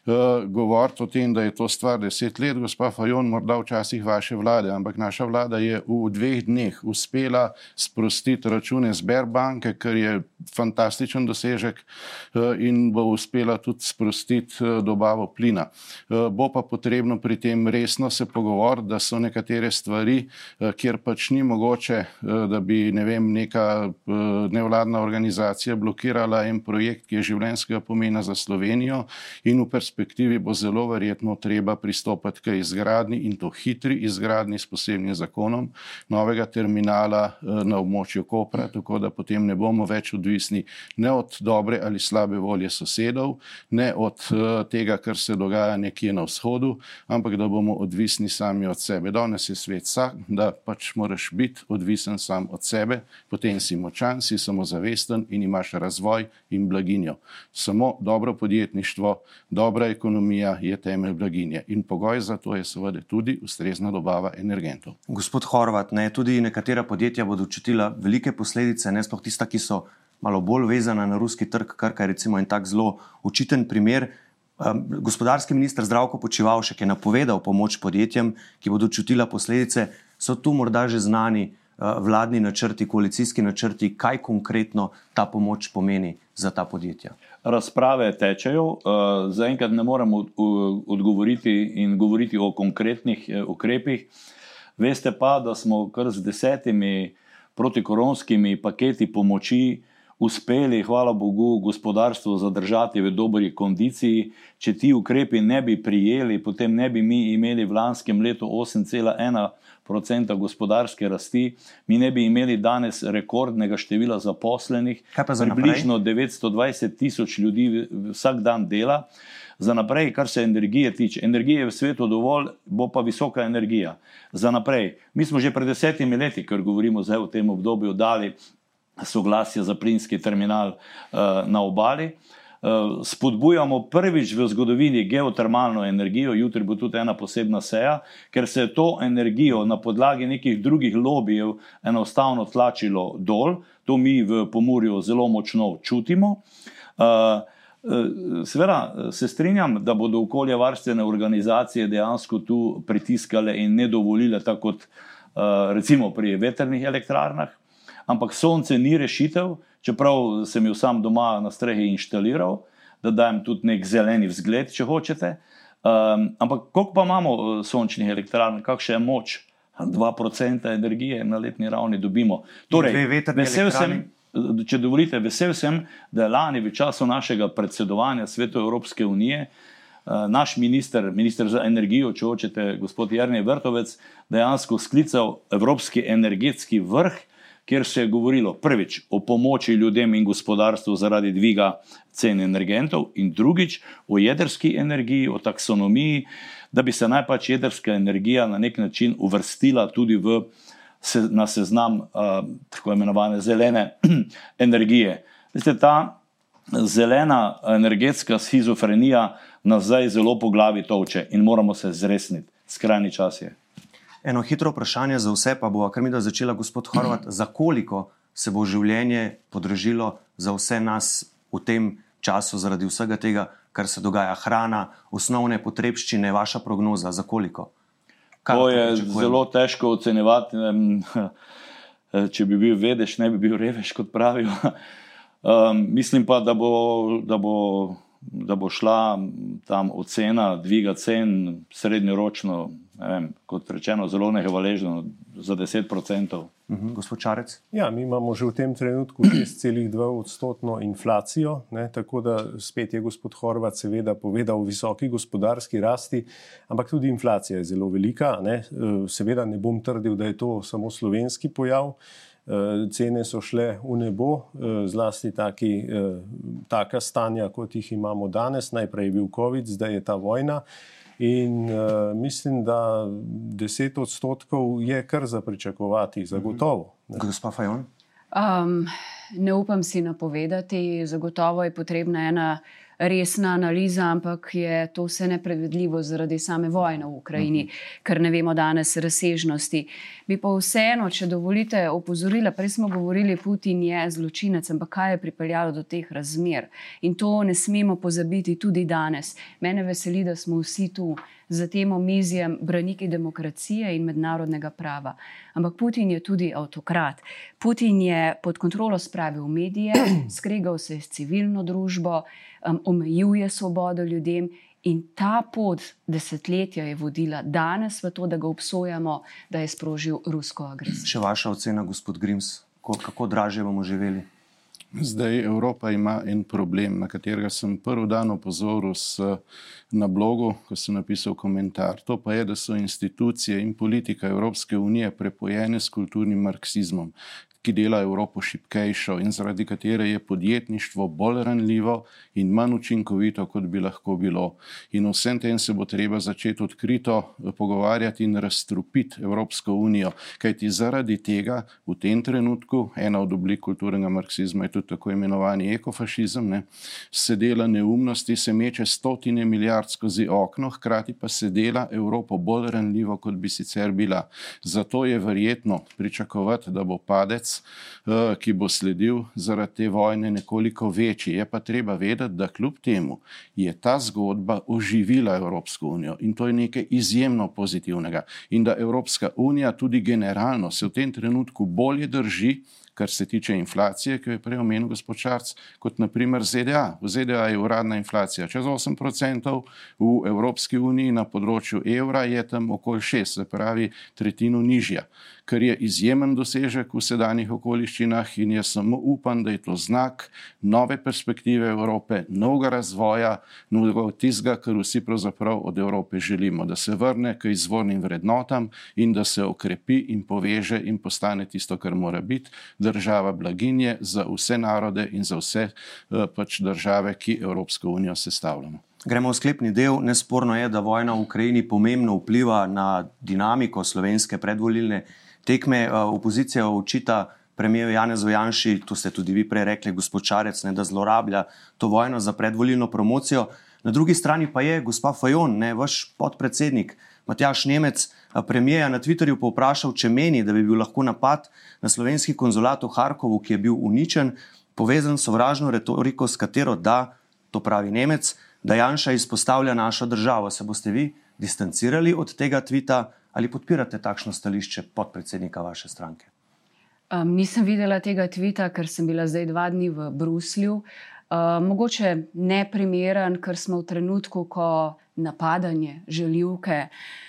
Uh, govoriti o tem, da je to stvar deset let, gospa Fajon, morda včasih vaše vlade, ampak naša vlada je v dveh dneh uspela sprostiti račune Sberbanke, kar je fantastičen dosežek uh, in bo uspela tudi sprostiti uh, dobavo plina. Uh, bo pa potrebno pri tem resno se pogovoriti, da so nekatere stvari, uh, kjer pač ni mogoče, uh, da bi ne vem, neka uh, nevladna organizacija blokirala en projekt, ki je življenjskega pomena za Slovenijo in v perspektivi bo zelo verjetno treba pristopiti k izgradni in to hitri izgradni s posebnim zakonom novega terminala eh, na območju Kopra, tako da potem ne bomo več odvisni ne od dobre ali slabe volje sosedov, ne od eh, tega, kar se dogaja nekje na vzhodu, ampak da bomo odvisni sami od sebe. Danes je svet sak, da pač moraš biti odvisen sam od sebe, potem si močan, si samozavesten in imaš razvoj in blaginjo. Samo dobro podjetje podjetništvo, dobra ekonomija je temelj blaginje. In pogoj za to je seveda tudi ustrezna dobava energentov. Gospod Horvat, ne, tudi nekatera podjetja bodo čutila velike posledice, ne sploh tista, ki so malo bolj vezana na ruski trg, kar je recimo en tak zelo očiten primer. Um, gospodarski minister Zdravko Počivalšek je napovedal pomoč podjetjem, ki bodo čutila posledice. So tu morda že znani vladni načrti, koalicijski načrti, kaj konkretno ta pomoč pomeni za ta podjetja? Razprave tečejo, uh, zaenkrat ne moremo odgovoriti in govoriti o konkretnih ukrepih. Veste pa, da smo kar z desetimi protikoronskimi paketi pomoči uspeli, hvala Bogu, gospodarstvo zadržati v dobri kondiciji. Če ti ukrepi ne bi prijeli, potem ne bi mi imeli v lanskem letu 8,1 odstotka gospodarske rasti, mi ne bi imeli danes rekordnega števila zaposlenih, približno 920 tisoč ljudi vsak dan dela. Za naprej, kar se energije tiče, energije je v svetu dovolj, bo pa visoka energija. Za naprej, mi smo že pred desetimi leti, ker govorimo zdaj o tem obdobju, dali soglasje za plinski terminal uh, na obali. Uh, spodbujamo prvič v zgodovini geotermalno energijo, jutri bo tudi ena posebna seja, ker se je to energijo na podlagi nekih drugih lobijev enostavno tlačilo dol, to mi v Pomorju zelo močno čutimo. Uh, Seveda se strinjam, da bodo okoljevarstvene organizacije dejansko tu pritiskale in ne dovolile, tako kot recimo pri veternih elektrarnah, ampak sonce ni rešitev, čeprav sem jo sam doma na strehi inštaliral, da dajem tudi nek zeleni vzgled, če hočete. Um, ampak koliko pa imamo uh, sončnih elektrarn, kakšna je moč? 2% energije na letni ravni dobimo. Torej, vesel sem, če dovolite, vesel sem, da je lani v času našega predsedovanja Svetu Evropske unije uh, naš minister, minister za energijo, če hočete, gospod Jarni Vrtovec, dejansko sklical Evropski energetski vrh, kjer se je govorilo prvič o pomoči ljudem in gospodarstvu zaradi dviga cen energentov, in drugič o jedrski energiji, o taksonomiji, da bi se naj pač jedrska energija na nek način uvrstila tudi v, se, na seznam uh, tako imenovane zelene energije. Veste, ta zelena energetska schizofrenija nas zdaj zelo po glavi toče in moramo se zresniti. Skrajni čas je. Eno hitro vprašanje za vse, pa bo kar mi da začela gospod Horvat, za koliko se bo življenje podražilo za vse nas v tem času, zaradi vsega tega, kar se dogaja, hrana, osnovne potrebščine, vaša prognoza, za koliko? Kaj to je zelo težko ocenjevati. Če bi bil vedeš, ne bi bil revež, kot pravijo. Um, mislim pa, da bo, da bo da bo šla tam ocena dviga cen srednjeročno, vem, kot rečeno, zelo nehvaležno za 10%. Uhum, gospod Čarec? Ja, mi imamo že v tem trenutku 6,2 odstotno inflacijo, ne, tako da spet je gospod Horvat seveda povedal o visoki gospodarski rasti, ampak tudi inflacija je zelo velika. Ne. Seveda ne bom trdil, da je to samo slovenski pojav. Eh, cene so šle v nebo, eh, zlasti taki, taka stanja, kot jih imamo danes. Najprej je bil COVID, zdaj je ta vojna. In uh, mislim, da 10 odstotkov je kar za pričakovati, zagotovo. Gospa Fajon? Um, ne upam si napovedati, zagotovo je potrebna ena resna analiza, ampak je to vse neprevedljivo zaradi same vojne v Ukrajini, ker ne vemo danes razsežnosti. Bi pa vseeno, če dovolite, opozorila, prej smo govorili, Putin je zločinec, ampak kaj je pripeljalo do teh razmer? In to ne smemo pozabiti tudi danes. Mene veseli, da smo vsi tu za tem omizjem braniki demokracije in mednarodnega prava. Ampak Putin je tudi avtokrat. Putin je pod kontrolo spravil medije, skregal se s civilno družbo, um, omejuje svobodo ljudem. In ta pot desetletja je vodila danes v to, da ga obsojamo, da je sprožil rusko agresijo. Še vaša ocena, gospod Grims, kako draže bomo živeli? Zdaj Evropa ima en problem, na katerega sem prvi dan opozoril na blogu, ko sem napisal komentar. To pa je, da so institucije in politika Evropske unije prepojene s kulturnim marksizmom. Ki dela Evropo šipkejšo in zaradi katere je podjetništvo bolj ranljivo in manj učinkovito, kot bi lahko bilo. In vsem tem se bo treba začeti odkrito eh, pogovarjati in razstrupiti Evropsko unijo, kajti zaradi tega v tem trenutku ena od oblik kulturnega marksizma je tudi tako imenovani ekofašizem, ne, se dela neumnosti, se meče stotine milijard skozi okno, hkrati pa se dela Evropo bolj ranljivo, kot bi sicer bila. Zato je verjetno pričakovati, da bo padec, eh, ki bo sledil zaradi te vojne, nekoliko večji. Je pa treba vedeti, da kljub temu je ta zgodba oživila Evropsko unijo in to je nekaj izjemno pozitivnega. In da Evropska unija tudi generalno se v tem trenutku bolje drži kar se tiče inflacije, ki jo je prej omenil gospod Čarc, kot naprimer ZDA. V ZDA je uradna inflacija čez 8%, v Evropski uniji na področju evra je tam okoli 6%, se pravi tretjino nižja kar je izjemen dosežek v sedanjih okoliščinah in jaz samo upam, da je to znak nove perspektive Evrope, novega razvoja, novega tizga, kar vsi pravzaprav od Evrope želimo, da se vrne k izvornim vrednotam in da se okrepi in poveže in postane tisto, kar mora biti država blaginje za vse narode in za vse eh, pač države, ki Evropsko unijo sestavljamo. Gremo v sklepni del. Nesporno je, da vojna v Ukrajini pomembno vpliva na dinamiko slovenske predvolilne tekme uh, opozicija očita premijeju Janezu Janši, to ste tudi vi prej rekli, gospod Čarec, ne, da zlorablja to vojno za predvolilno promocijo. Na drugi strani pa je gospa Fajon, ne, vaš podpredsednik Matjaš Nemec, premijeja na Twitterju povprašal, če meni, da bi bil lahko napad na slovenski konzulat v Harkovu, ki je bil uničen, povezan s sovražno retoriko, s katero da, to pravi Nemec, da Janša izpostavlja našo državo. Se boste vi distancirali od tega tvita? Ali podpirate takšno stališče podpredsednika vaše stranke? Um, nisem videla tega tvita, ker sem bila zdaj dva dni v Bruslju. Uh, mogoče neprimeren, ker smo v trenutku, ko napadanje, željivke,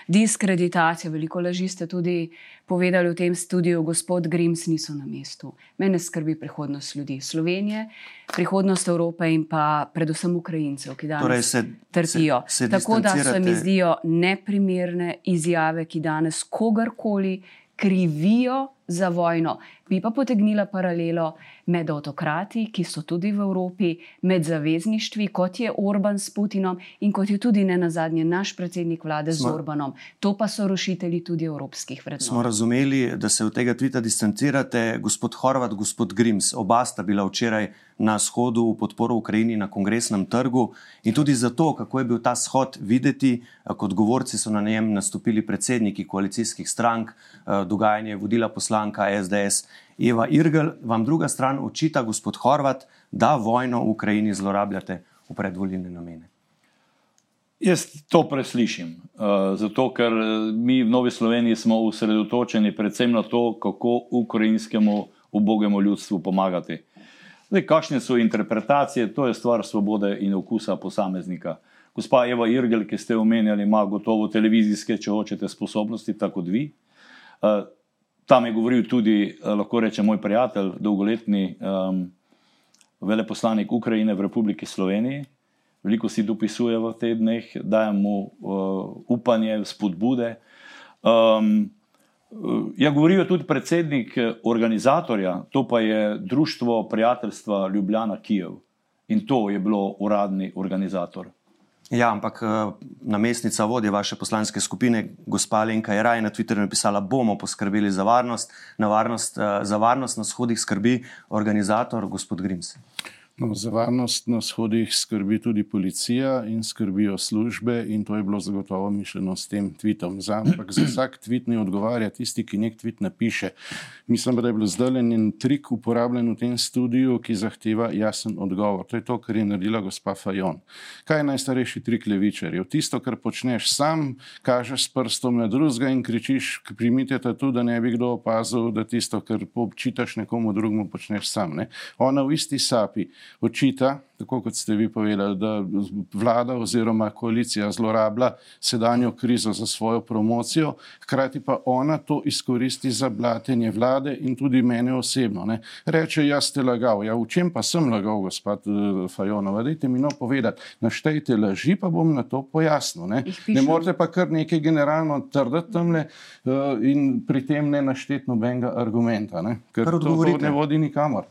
diskreditacija, veliko laži ste tudi povedali v tem studiu, gospod Grims, niso na mestu. Mene skrbi prihodnost ljudi Slovenije, prihodnost Evrope in pa predvsem Ukrajincev, ki danes torej se, trpijo. Se, se Tako da se mi zdijo neprimerne izjave, ki danes kogarkoli krivijo za vojno. Bi pa potegnila paralelo med avtokrati, ki so tudi v Evropi, med zavezništvi, kot je Orban s Putinom in kot je tudi ne nazadnje naš predsednik vlade smo, z Orbanom. To pa so rušitelji tudi evropskih vrednot. Smo razumeli, da se od tega tvita distancirate, gospod Horvat, gospod Grims. Oba sta bila včeraj na shodu v podporo Ukrajini na kongresnem trgu in tudi zato, kako je bil ta shod videti, kot govorci so na njem nastopili predsedniki koalicijskih strank, eh, dogajanje je vodila poslanka SDS. Eva Irgl, vam druga stran očita, gospod Horvat, da vojno v Ukrajini zlorabljate v predvoljene namene. Jaz to preslišim, uh, zato ker eh, mi v Novi Sloveniji smo usredotočeni predvsem na to, kako ukrajinskemu ubogemu ljudstvu pomagati. Zdaj, kakšne so interpretacije, to je stvar svobode in okusa posameznika. Gospa Eva Irgel, ki ste omenjali, ima gotovo televizijske, če hočete, sposobnosti, tako kot vi. Tam je govoril tudi, eh, lahko reče, moj prijatelj, dolgoletni um, veleposlanik Ukrajine v Republiki Sloveniji. Veliko si dopisuje v teh dneh, daje mu uh, upanje, spodbude. Um, ja, govoril je tudi predsednik organizatorja, to pa je Društvo prijateljstva Ljubljana Kijev. In to je bilo uradni organizator. Ja, ampak eh, namestnica vodje vaše poslanske skupine, gospa Lenka Jeraj, na Twitterju napisala, bomo poskrbeli za varnost, varnost, eh, za varnost na shodih skrbi organizator gospod Grims. No, za varnost na shodih skrbi tudi policija in skrbijo službe, in to je bilo zagotovo mišljeno s tem tvitom. Za, ampak za vsak tvit ne odgovarja tisti, ki nek tvit napiše. Mislim, da je bil zdaj en trik uporabljen v tem studiu, ki zahteva jasen odgovor. To je to, kar je naredila gospa Fajon. Kaj je najstarejši trik levičarjev? Tisto, kar počneš sam, kažeš s prstom na drugega in kričiš, primite ta tu, da ne bi kdo opazil, da tisto, kar počitaš nekomu drugemu, počneš sam. Ne? Ona v isti sapi očita, tako kot ste vi povedali, da vlada oziroma koalicija zlorablja sedanjo krizo za svojo promocijo, hkrati pa ona to izkoristi za blatenje vlade in tudi mene osebno. Ne. Reče, jaz ste lagal. Ja, v čem pa sem lagal, gospod uh, Fajonova? Dajte mi no povedati, naštejte laži, pa bom na to pojasnil. Ne, ne morete pa kar nekaj generalno trditi tamle uh, in pri tem ne našteti nobenega argumenta, ne, ker to, to ne vodi nikamor.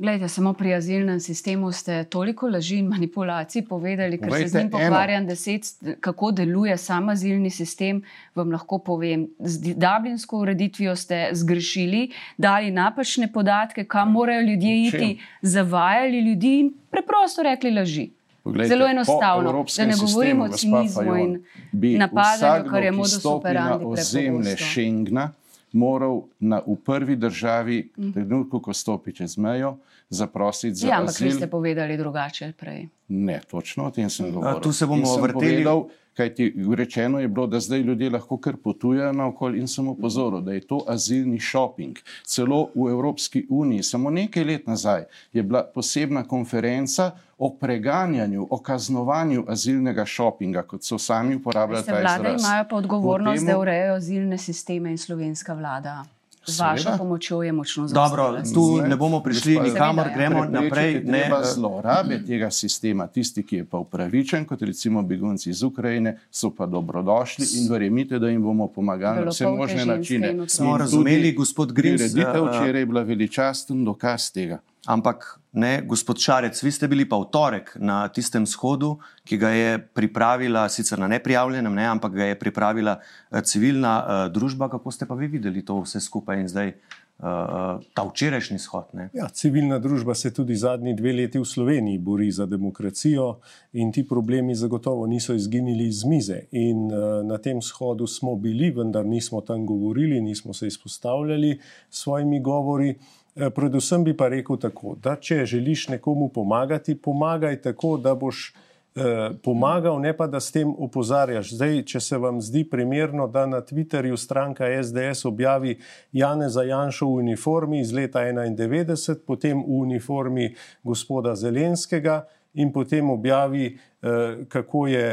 Glejte, samo pri azilnem sistemu ste toliko laži in manipulacij povedali, ker se z njim pokvarjam deset, kako deluje sam azilni sistem. Vam lahko povem, z Dublinsko ureditvijo ste zgrešili, dali napačne podatke, kam morajo ljudje iti, zavajali ljudi in preprosto rekli laži. Poglejte, Zelo enostavno, da ne govorimo o cinizmu in napadanju, kar je modus operandi. Ozemlje Schengna moral na, v prvi državi, mm. trenutku, ko stopi čez mejo, zaprositi za. Ja, ampak vi ste povedali drugače prej. Ne, točno o tem sem govoril. Tu se bomo vrteli. Kaj ti rečeno je bilo, da zdaj ljudje lahko kar potujejo naokoli in sem opozoril, da je to azilni šoping. Celo v Evropski uniji, samo nekaj let nazaj, je bila posebna konferenca o preganjanju, o kaznovanju azilnega šopinga, kot so sami uporabljali ta izraz. Vlade imajo pa odgovornost, temu... da urejajo azilne sisteme in slovenska vlada. Z vašo pomočjo je močno zagotovljeno. Tu ne bomo prišli nikamor, gremo naprej. Ne pa zlorabe tega sistema. Tisti, ki je pa upravičen, kot recimo begunci iz Ukrajine, so pa dobrodošli in verjemite, da jim bomo pomagali na vse možne načine. Smo razumeli, gospod Grims. Reditev včeraj je bila veličasten dokaz tega. Ampak, ne, gospod Šarec, vi ste bili pa v torek na tistem shodu, ki ga je pripravila, sicer na neprijavljenem, ne, ampak ga je pripravila uh, civilna uh, družba. Kako ste pa vi videli to vse skupaj in zdaj uh, ta včerajšnji shod? Ja, civilna družba se tudi zadnji dve leti v Sloveniji bori za demokracijo in ti problemi zagotovo niso izginili iz mize. In uh, na tem shodu smo bili, vendar nismo tam govorili, nismo se izpostavljali s svojimi govori. Eh, predvsem bi pa rekel tako, da če želiš nekomu pomagati, pomagaj tako, da boš eh, pomagal, ne pa da s tem opozarjaš. Zdaj, če se vam zdi primerno, da na Twitterju stranka SDS objavi Jane za Janšo v uniformi iz leta 91, potem v uniformi gospoda Zelenskega in potem objavi, eh, kako, je,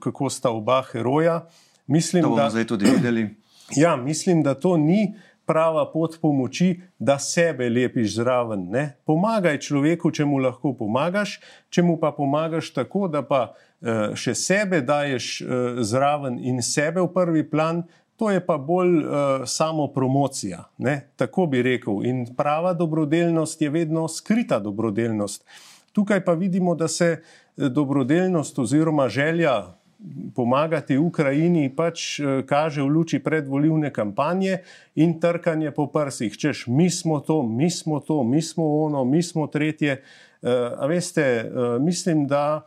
kako sta oba heroja. Mislim, to bomo da, zdaj tudi videli. Ja, mislim, da to ni prava pot pomoči, da sebe lepiš zraven. Ne? Pomagaj človeku, če mu lahko pomagaš, če mu pa pomagaš tako, da pa uh, še sebe daješ uh, zraven in sebe v prvi plan. To je pa bolj uh, samo promocija, ne? tako bi rekel. In prava dobrodelnost je vedno skrita dobrodelnost. Tukaj pa vidimo, da se dobrodelnost oziroma želja pomagati Ukrajini, pač eh, kaže v luči predvoljivne kampanje in trkanje po prsih, češ mi smo to, mi smo to, mi smo ono, mi smo tretje. Eh, a veste, eh, mislim, da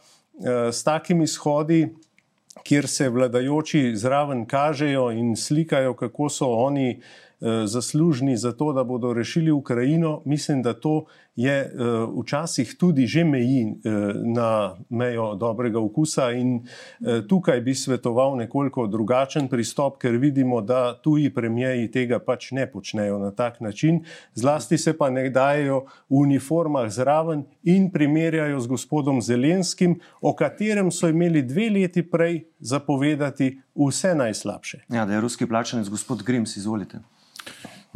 s takimi shodi, kjer se vladajoči zraven kažejo in slikajo, kako so oni zaslužni za to, da bodo rešili Ukrajino, mislim, da to je uh, včasih tudi že meji uh, na mejo dobrega okusa, in tukaj bi svetoval nekoliko drugačen pristop, ker vidimo, da tuji premijeji tega pač ne počnejo na tak način, zlasti se pa ne dajo v uniformah zraven in primerjajo z gospodom Zelenskim, o katerem so imeli dve leti prej zapovedati vse najslabše. Ja, da je ruski plačanec, gospod Grims, izvolite.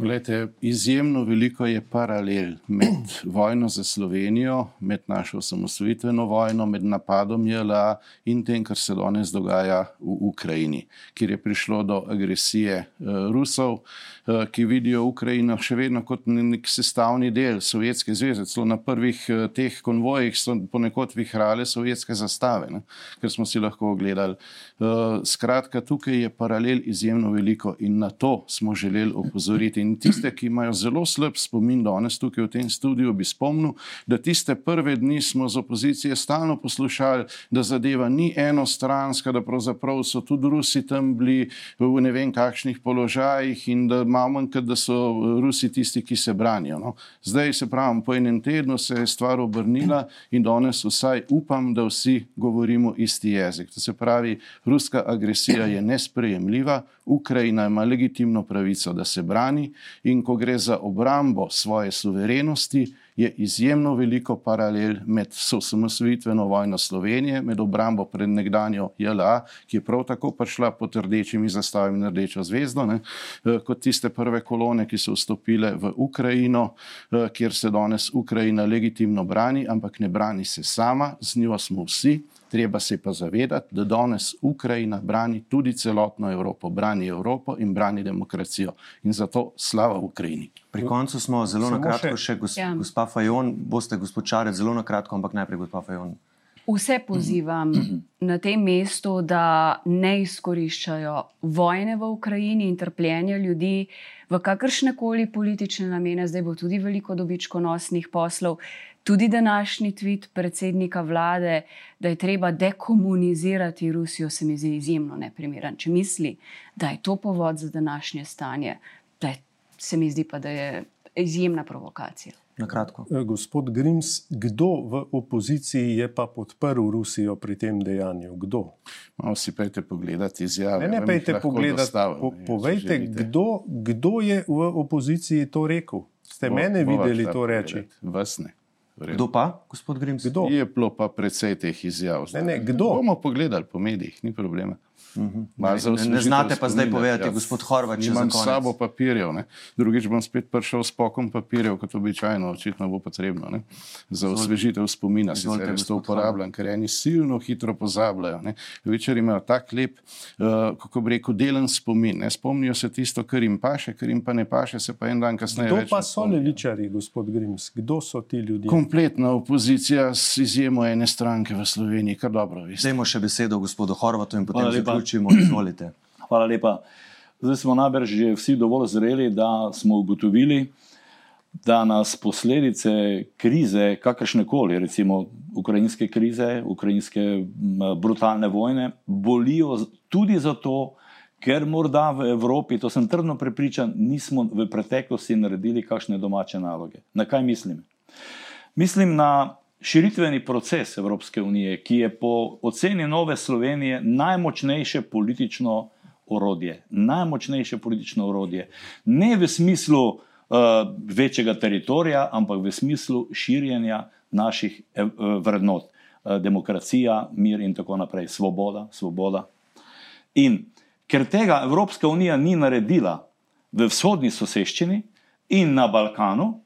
Glede, izjemno veliko je paralel med vojno za Slovenijo, med našo osamosvojitveno vojno, med napadom JLA in tem, kar se danes dogaja v Ukrajini, kjer je prišlo do agresije uh, Rusov, uh, ki vidijo Ukrajino še vedno kot nek sestavni del Sovjetske zveze. Celo na prvih uh, teh konvojih so ponekod vihrale sovjetske zastave, ne, ker smo si lahko ogledali. Uh, skratka, tukaj je paralel izjemno veliko in na to smo želeli opozoriti. In tiste, ki imajo zelo slab spomin danes tukaj v tem studiu, bi spomnil, da tiste prve dni smo z opozicije stalno poslušali, da zadeva ni enostranska, da pravzaprav so tudi Rusi tam bili v ne vem kakšnih položajih in da imamo, da so Rusi tisti, ki se branijo. No. Zdaj se pravim, po enem tednu se je stvar obrnila in danes vsaj upam, da vsi govorimo isti jezik. To se pravi, ruska agresija je nesprejemljiva, Ukrajina ima legitimno pravico, da se brani in ko gre za obrambo svoje suverenosti, je izjemno veliko paralel med osamosvojitveno vojno Slovenije, med obrambo pred nekdanjo JLA, ki je prav tako prišla pod rdečimi zastavami na rdečo zvezdo, ne, eh, kot tiste prve kolone, ki so vstopile v Ukrajino, eh, kjer se danes Ukrajina legitimno brani, ampak ne brani se sama, z njo smo vsi. Treba se pa zavedati, da danes Ukrajina brani tudi celotno Evropo, brani Evropo in brani demokracijo. In zato slava Ukrajini. Pri koncu smo zelo Samo na kratko še- še, gos, Ja. gospa Fajon, boste gospod Čarec zelo na kratko, ampak najprej gospa Fajon. Vse pozivam na tem mestu, da ne izkoriščajo vojne v Ukrajini in trpljenja ljudi v kakršne koli politične namene. Zdaj bo tudi veliko dobičkonosnih poslov. Tudi današnji tweet predsednika vlade, da je treba dekomunizirati Rusijo, se mi zdi izjemno neprimeren. Če misli, da je to povod za današnje stanje, da je, se mi zdi pa, da je izjemna provokacija. Na kratko. Eh, Gospod Grims, kdo v opoziciji je pa podprl Rusijo pri tem dejanju? Kdo? Malo si pejte pogledati izjave. Ne, ne pejte pogledati. dostavim, Po, povejte, kdo, kdo je v opoziciji to rekel? Ste Bo- mene bova videli to reči? Vas ne. Verjetno. Kdo pa, gospod Grims? Kdo? Je bilo pa precej teh izjav. Ne, ne, kdo? Bomo pogledali po medijih, ni problema. Malo za Ne, ne znate pa zdaj povedati, gospod Horvat, če Imam za s sabo papirjev, ne. drugič bom spet prišel s pokom papirjev, kot običajno, očitno bo potrebno. Ne. Za osvežitev spomina, sicer jaz to uporabljam, ker eni silno hitro pozabljajo. ne. Levičarji imajo tak lep, uh, kako bi rekel, delen spomin. Ne. Spomnijo se tisto, kar jim paše, kar jim pa ne paše, se pa en dan kasneje. Kdo pa so levičari, gospod Grims? Kdo so ti ljudje? Kompletna opozicija s izjemo ene stranke v Sloveniji, kar dobro veste. Dajmo še besedo gospodu Horvatu in potem Hvala lepa. Zaključimo. Izvolite. Hvala lepa. Zdaj smo najbrž že vsi dovolj zreli, da smo ugotovili, da nas posledice krize, kakršne koli, recimo ukrajinske krize, ukrajinske brutalne vojne, bolijo tudi zato, ker morda v Evropi, to sem trdno prepričan, nismo v preteklosti naredili kakšne domače naloge. Na kaj mislim? Mislim na širitveni proces Evropske unije, ki je po oceni Nove Slovenije najmočnejše politično orodje. Najmočnejše politično orodje. Ne v smislu uh, večjega teritorija, ampak v smislu širjenja naših eh, vrednot. Uh, demokracija, mir in tako naprej, svoboda, svoboda. In ker tega Evropska unija ni naredila v vzhodni soseščini in na Balkanu,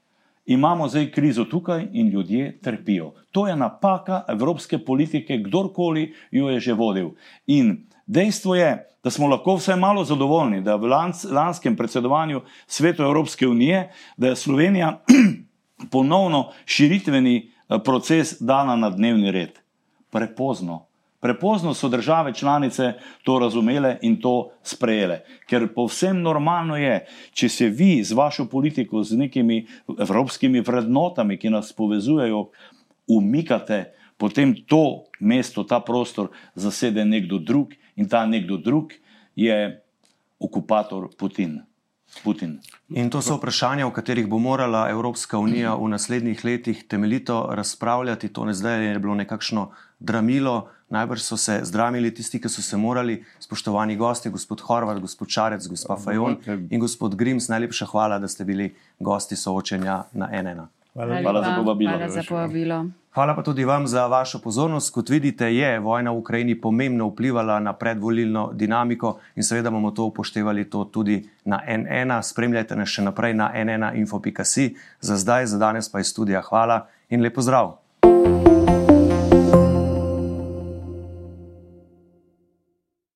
imamo zdaj krizo tukaj in ljudje trpijo. To je napaka evropske politike, kdorkoli jo je že vodil. In dejstvo je, da smo lahko vsaj malo zadovoljni, da v lans, lanskem predsedovanju svetu Evropske unije, da je Slovenija ponovno širitveni eh, proces dana na dnevni red. Prepozno. Prepozno so države članice to razumele in to sprejele. Ker povsem normalno je, če se vi z vašo politiko, z nekimi evropskimi vrednotami, ki nas povezujejo, umikate, potem to mesto, ta prostor zasede nekdo drug in ta nekdo drug je okupator Putin. Putin. In to so vprašanja, o katerih bo morala Evropska unija v naslednjih letih temeljito razpravljati. To ne zdaj je bilo nekakšno dramilo, najbrž so se zdramili tisti, ki so se morali. Spoštovani gosti, gospod Horvat, gospod Čarec, gospa Fajon in gospod Grims, najlepša hvala, da ste bili gosti soočenja na NN. Hvala Hvala za povabilo. Hvala za povabilo. Hvala pa tudi vam za vašo pozornost. Kot vidite, je vojna v Ukrajini pomembno vplivala na predvolilno dinamiko in seveda bomo to upoštevali to tudi na NN. Spremljajte nas še naprej na nn.info.si. Za zdaj, za danes pa iz studija hvala in lepo zdrav.